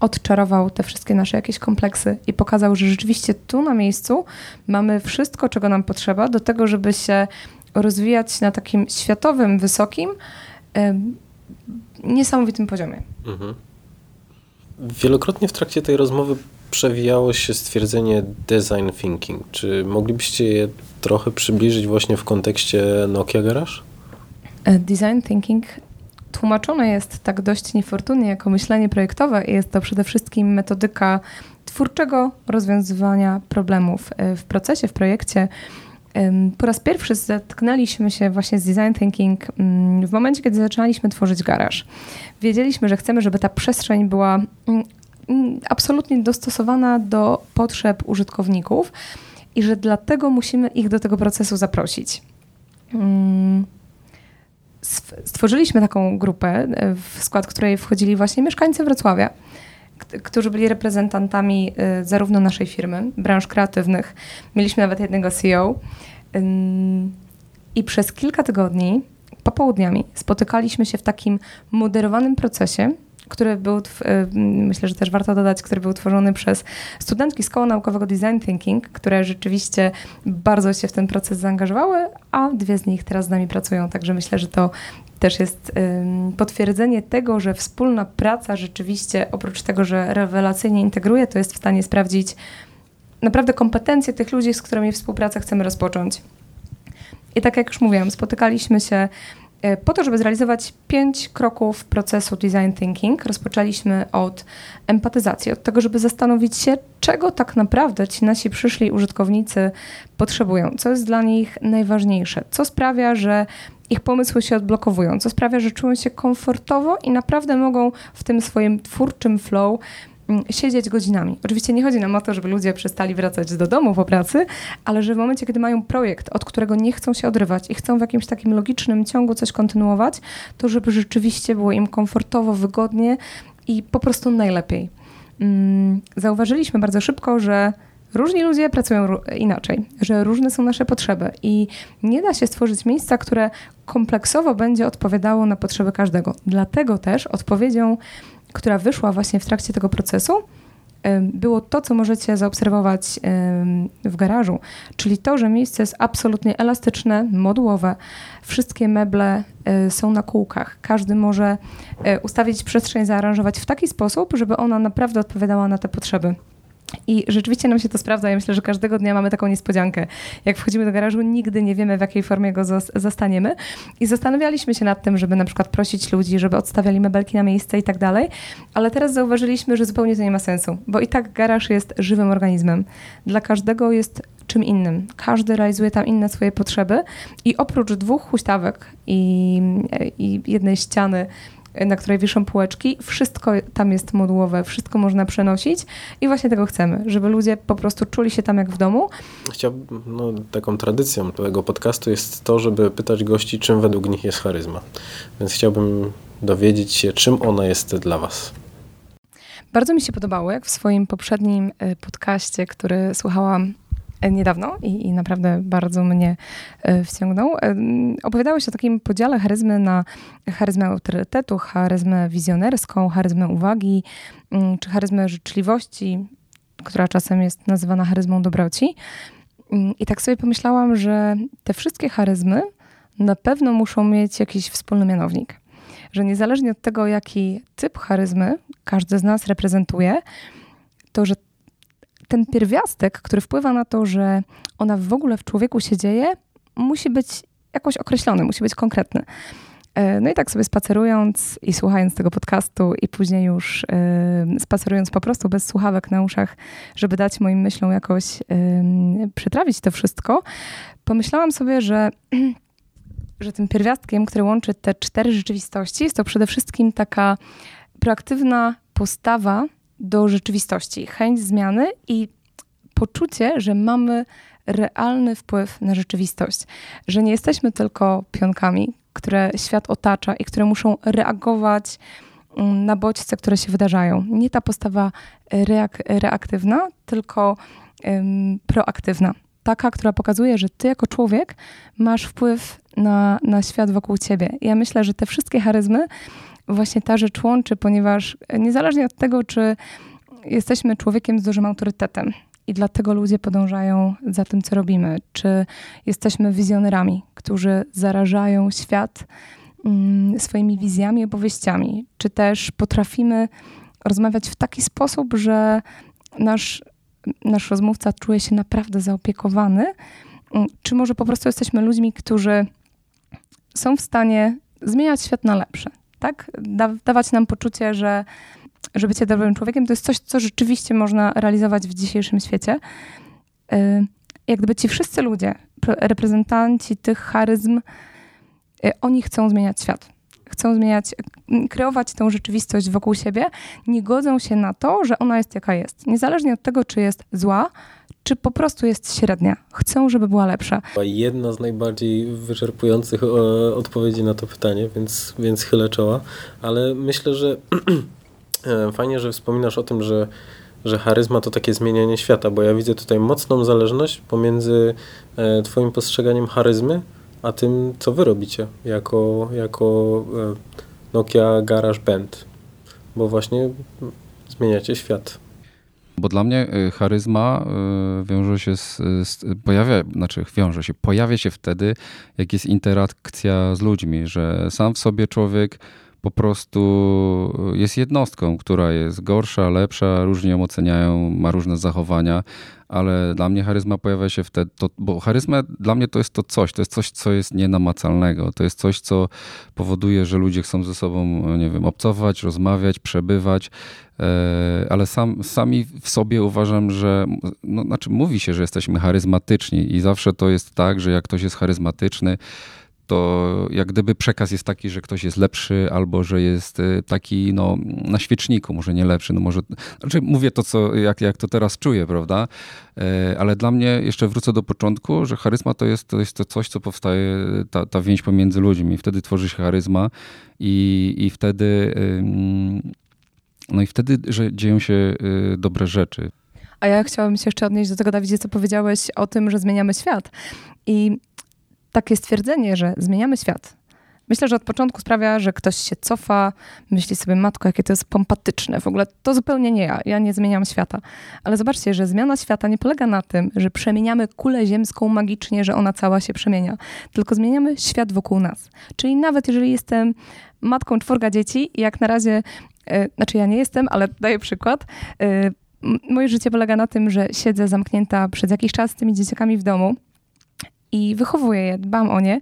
[SPEAKER 2] odczarował te wszystkie nasze jakieś kompleksy i pokazał, że rzeczywiście tu na miejscu mamy wszystko, czego nam potrzeba do tego, żeby się rozwijać na takim światowym, wysokim, niesamowitym poziomie. Mhm.
[SPEAKER 1] Wielokrotnie w trakcie tej rozmowy przewijało się stwierdzenie design thinking. Czy moglibyście je trochę przybliżyć właśnie w kontekście Nokia Garage?
[SPEAKER 2] E, design thinking tłumaczone jest tak dość niefortunnie jako myślenie projektowe i jest to przede wszystkim metodyka twórczego rozwiązywania problemów e, w procesie, w projekcie. Po raz pierwszy zetknęliśmy się właśnie z design thinking mm, w momencie, kiedy zaczynaliśmy tworzyć garaż. Wiedzieliśmy, że chcemy, żeby ta przestrzeń była mm, mm, absolutnie dostosowana do potrzeb użytkowników i że dlatego musimy ich do tego procesu zaprosić stworzyliśmy taką grupę, e, w skład której wchodzili właśnie mieszkańcy Wrocławia, którzy byli reprezentantami e, zarówno naszej firmy, branż kreatywnych. Mieliśmy nawet jednego CEO. I przez kilka tygodni popołudniami spotykaliśmy się w takim moderowanym procesie, który był, y, myślę, że też warto dodać, który był tworzony przez studentki z Koła Naukowego Design Thinking, które rzeczywiście bardzo się w ten proces zaangażowały, a dwie z nich teraz z nami pracują, także myślę, że to też jest potwierdzenie tego, że wspólna praca rzeczywiście, oprócz tego, że rewelacyjnie integruje, to jest w stanie sprawdzić naprawdę kompetencje tych ludzi, z którymi współpracę chcemy rozpocząć. I tak jak już mówiłam, spotykaliśmy się po to, żeby zrealizować pięć kroków procesu design thinking, rozpoczęliśmy od empatyzacji, od tego, żeby zastanowić się, czego tak naprawdę ci nasi przyszli użytkownicy potrzebują, co jest dla nich najważniejsze, co sprawia, że ich pomysły się odblokowują, co sprawia, że czują się komfortowo i naprawdę mogą w tym swoim twórczym flow siedzieć godzinami. Oczywiście nie chodzi nam o to, żeby ludzie przestali wracać do domu po pracy, ale że w momencie, kiedy mają projekt, od którego nie chcą się odrywać i chcą w jakimś takim logicznym ciągu coś kontynuować, to żeby rzeczywiście było im komfortowo, wygodnie i po prostu najlepiej. Mm, zauważyliśmy bardzo szybko, że różni ludzie pracują inaczej, że różne są nasze potrzeby i nie da się stworzyć miejsca, które kompleksowo będzie odpowiadało na potrzeby każdego. Dlatego też odpowiedzią, która wyszła właśnie w trakcie tego procesu, było to, co możecie zaobserwować w garażu, czyli to, że miejsce jest absolutnie elastyczne, modułowe. Wszystkie meble e, są na kółkach. Każdy może e, ustawić przestrzeń, zaaranżować w taki sposób, żeby ona naprawdę odpowiadała na te potrzeby. I rzeczywiście nam się to sprawdza. Ja myślę, że każdego dnia mamy taką niespodziankę. Jak wchodzimy do garażu, nigdy nie wiemy, w jakiej formie go zastaniemy. I zastanawialiśmy się nad tym, żeby na przykład prosić ludzi, żeby odstawiali mebelki na miejsce i tak dalej. Ale teraz zauważyliśmy, że zupełnie to nie ma sensu, bo i tak garaż jest żywym organizmem. Dla każdego jest czym innym. Każdy realizuje tam inne swoje potrzeby i oprócz dwóch huśtawek i, i jednej ściany na której wiszą półeczki. Wszystko tam jest modułowe, wszystko można przenosić i właśnie tego chcemy, żeby ludzie po prostu czuli się tam jak w domu.
[SPEAKER 1] Chciałbym, no, taką tradycją tego podcastu jest to, żeby pytać gości, czym według nich jest charyzma. Więc chciałbym dowiedzieć się, czym ona jest dla Was.
[SPEAKER 2] Bardzo mi się podobało, jak w swoim poprzednim e, podcaście, który słuchałam niedawno i, i naprawdę bardzo mnie e, wciągnął. E, opowiadałeś o takim podziale charyzmy na charyzmę autorytetu, charyzmę wizjonerską, charyzmę uwagi, mm, czy charyzmę życzliwości, która czasem jest nazywana charyzmą dobroci. Mm, I tak sobie pomyślałam, że te wszystkie charyzmy na pewno muszą mieć jakiś wspólny mianownik. Że niezależnie od tego, jaki typ charyzmy każdy z nas reprezentuje, to że ten pierwiastek, który wpływa na to, że ona w ogóle w człowieku się dzieje, musi być jakoś określony, musi być konkretny. E, no i tak sobie spacerując i słuchając tego podcastu, i później już y, spacerując po prostu bez słuchawek na uszach, żeby dać moim myślom jakoś y, przytrawić to wszystko, pomyślałam sobie, że, że tym pierwiastkiem, który łączy te cztery rzeczywistości, jest to przede wszystkim taka proaktywna postawa do rzeczywistości, chęć zmiany i poczucie, że mamy realny wpływ na rzeczywistość, że nie jesteśmy tylko pionkami, które świat otacza i które muszą reagować mm, na bodźce, które się wydarzają. Nie ta postawa reak reaktywna, tylko ym, proaktywna. Taka, która pokazuje, że ty jako człowiek masz wpływ na, na świat wokół ciebie. Ja myślę, że te wszystkie charyzmy właśnie ta rzecz łączy, ponieważ niezależnie od tego, czy jesteśmy człowiekiem z dużym autorytetem i dlatego ludzie podążają za tym, co robimy, czy jesteśmy wizjonerami, którzy zarażają świat mm, swoimi wizjami, opowieściami, czy też potrafimy rozmawiać w taki sposób, że nasz, nasz rozmówca czuje się naprawdę zaopiekowany, mm, czy może po prostu jesteśmy ludźmi, którzy są w stanie zmieniać świat na lepsze tak? Da, dawać nam poczucie, że, że bycie dobrym człowiekiem to jest coś, co rzeczywiście można realizować w dzisiejszym świecie. Y, jak gdyby ci wszyscy ludzie, reprezentanci tych charyzm, y, oni chcą zmieniać świat. Chcą zmieniać, kreować tę rzeczywistość wokół siebie, nie godzą się na to, że ona jest jaka jest. Niezależnie od tego, czy jest zła, czy po prostu jest średnia. Chcą, żeby była lepsza.
[SPEAKER 1] Jedna z najbardziej wyczerpujących e, odpowiedzi na to pytanie, więc, więc chylę czoła, ale myślę, że e, fajnie, że wspominasz o tym, że, że charyzma to takie zmienianie świata, bo ja widzę tutaj mocną zależność pomiędzy e, twoim postrzeganiem charyzmy, a tym, co wy robicie jako, jako Nokia Garage Band, bo właśnie zmieniacie świat.
[SPEAKER 3] Bo dla mnie y, charyzma y, wiąże się z, z, pojawia, znaczy wiąże się, pojawia się wtedy, jak jest interakcja z ludźmi, że sam w sobie człowiek po prostu jest jednostką, która jest gorsza, lepsza, różnie ją oceniają, ma różne zachowania, ale dla mnie charyzma pojawia się wtedy, to, bo charyzma dla mnie to jest to coś, to jest coś, co jest nienamacalnego, to jest coś, co powoduje, że ludzie chcą ze sobą, nie wiem, obcować, rozmawiać, przebywać, e, ale sam, sami w sobie uważam, że, no, znaczy mówi się, że jesteśmy charyzmatyczni i zawsze to jest tak, że jak ktoś jest charyzmatyczny, to jak gdyby przekaz jest taki, że ktoś jest lepszy albo że jest y, taki no, na świeczniku, może nie lepszy, no może, znaczy mówię to, co, jak, jak to teraz czuję, prawda? E, ale dla mnie, jeszcze wrócę do początku, że charyzma to jest to, jest to coś, co powstaje, ta, ta więź pomiędzy ludźmi. Wtedy tworzy się charyzma i, i wtedy no i wtedy, że dzieją się y, dobre rzeczy.
[SPEAKER 2] A ja chciałabym się jeszcze odnieść do tego, Dawidzie, co powiedziałeś o tym, że zmieniamy świat. I takie stwierdzenie, że zmieniamy świat, myślę, że od początku sprawia, że ktoś się cofa, myśli sobie, matko, jakie to jest pompatyczne. W ogóle to zupełnie nie ja. Ja nie zmieniam świata. Ale zobaczcie, że zmiana świata nie polega na tym, że przemieniamy kulę ziemską magicznie, że ona cała się przemienia, tylko zmieniamy świat wokół nas. Czyli nawet jeżeli jestem matką czworga dzieci jak na razie, e, znaczy ja nie jestem, ale daję przykład, e, moje życie polega na tym, że siedzę zamknięta przez jakiś czas z tymi dzieciakami w domu i wychowuję je, dbam o nie,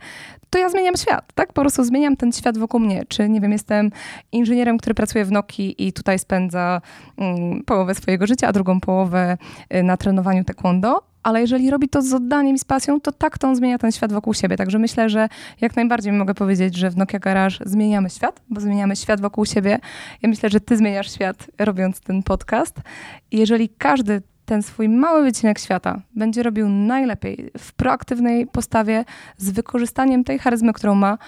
[SPEAKER 2] to ja zmieniam świat, tak? Po prostu zmieniam ten świat wokół mnie. Czy, nie wiem, jestem inżynierem, który pracuje w Nokii i tutaj spędza mm, połowę swojego życia, a drugą połowę y, na trenowaniu taekwondo, ale jeżeli robi to z oddaniem i z pasją, to tak to on zmienia ten świat wokół siebie. Także myślę, że jak najbardziej mogę powiedzieć, że w Nokia Garage zmieniamy świat, bo zmieniamy świat wokół siebie. Ja myślę, że ty zmieniasz świat robiąc ten podcast. Jeżeli każdy ten swój mały wycinek świata będzie robił najlepiej w proaktywnej postawie, z wykorzystaniem tej charyzmy, którą ma,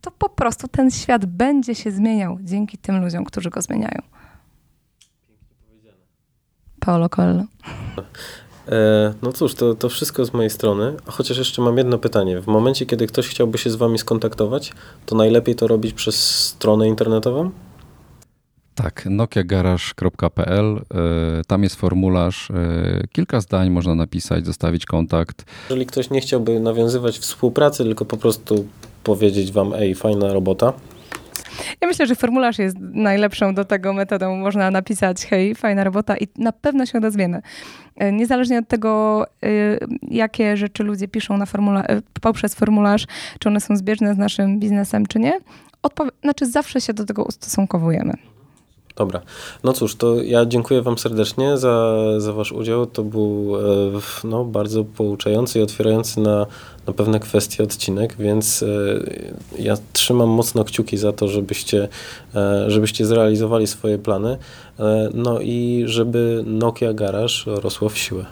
[SPEAKER 2] to po prostu ten świat będzie się zmieniał dzięki tym ludziom, którzy go zmieniają. Paolo Coelho.
[SPEAKER 1] E, no cóż, to, to wszystko z mojej strony. Chociaż jeszcze mam jedno pytanie. W momencie, kiedy ktoś chciałby się z Wami skontaktować, to najlepiej to robić przez stronę internetową?
[SPEAKER 3] Tak, nokiagarage.pl, e, tam jest formularz, e, kilka zdań można napisać, zostawić kontakt.
[SPEAKER 1] Jeżeli ktoś nie chciałby nawiązywać współpracy, tylko po prostu powiedzieć wam, ej, fajna robota,
[SPEAKER 2] ja myślę, że formularz jest najlepszą do tego metodą. Można napisać, hej, fajna robota i na pewno się odezwiemy. E, niezależnie od tego, jakie rzeczy ludzie piszą na formula poprzez formularz, czy one są zbieżne z naszym biznesem, czy nie, znaczy zawsze się do tego ustosunkowujemy.
[SPEAKER 1] Dobra. No cóż, to ja dziękuję Wam serdecznie za, za Wasz udział. To był e, no, bardzo pouczający i otwierający na, na pewne kwestie odcinek, więc e, ja trzymam mocno kciuki za to, żebyście, e, żebyście zrealizowali swoje plany. No i żeby Nokia Garage rosło w siłę.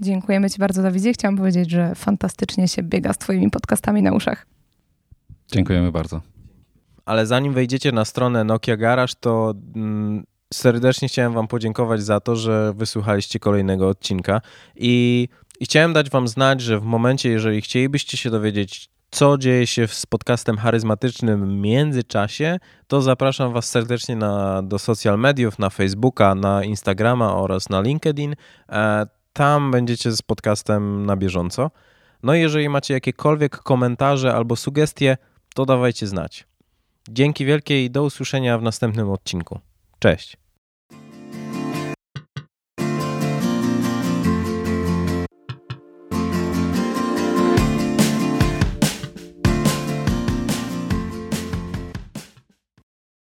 [SPEAKER 2] Dziękujemy Ci bardzo, Dawidzie. Chciałam powiedzieć, że fantastycznie się biega z Twoimi podcastami na uszach.
[SPEAKER 3] Dziękujemy bardzo
[SPEAKER 1] ale zanim wejdziecie na stronę Nokia Garage, to mm, serdecznie chciałem Wam podziękować za to, że wysłuchaliście kolejnego odcinka i, i chciałem dać Wam znać, że w momencie, jeżeli chcielibyście się dowiedzieć, co dzieje się z podcastem charyzmatycznym w międzyczasie, to zapraszam Was serdecznie na, do social mediów, na Facebooka, na Instagrama oraz na LinkedIn. E, tam będziecie z podcastem na bieżąco. No i jeżeli macie jakiekolwiek komentarze albo sugestie, to dawajcie znać. Dzięki wielkie i do usłyszenia w następnym odcinku. Cześć.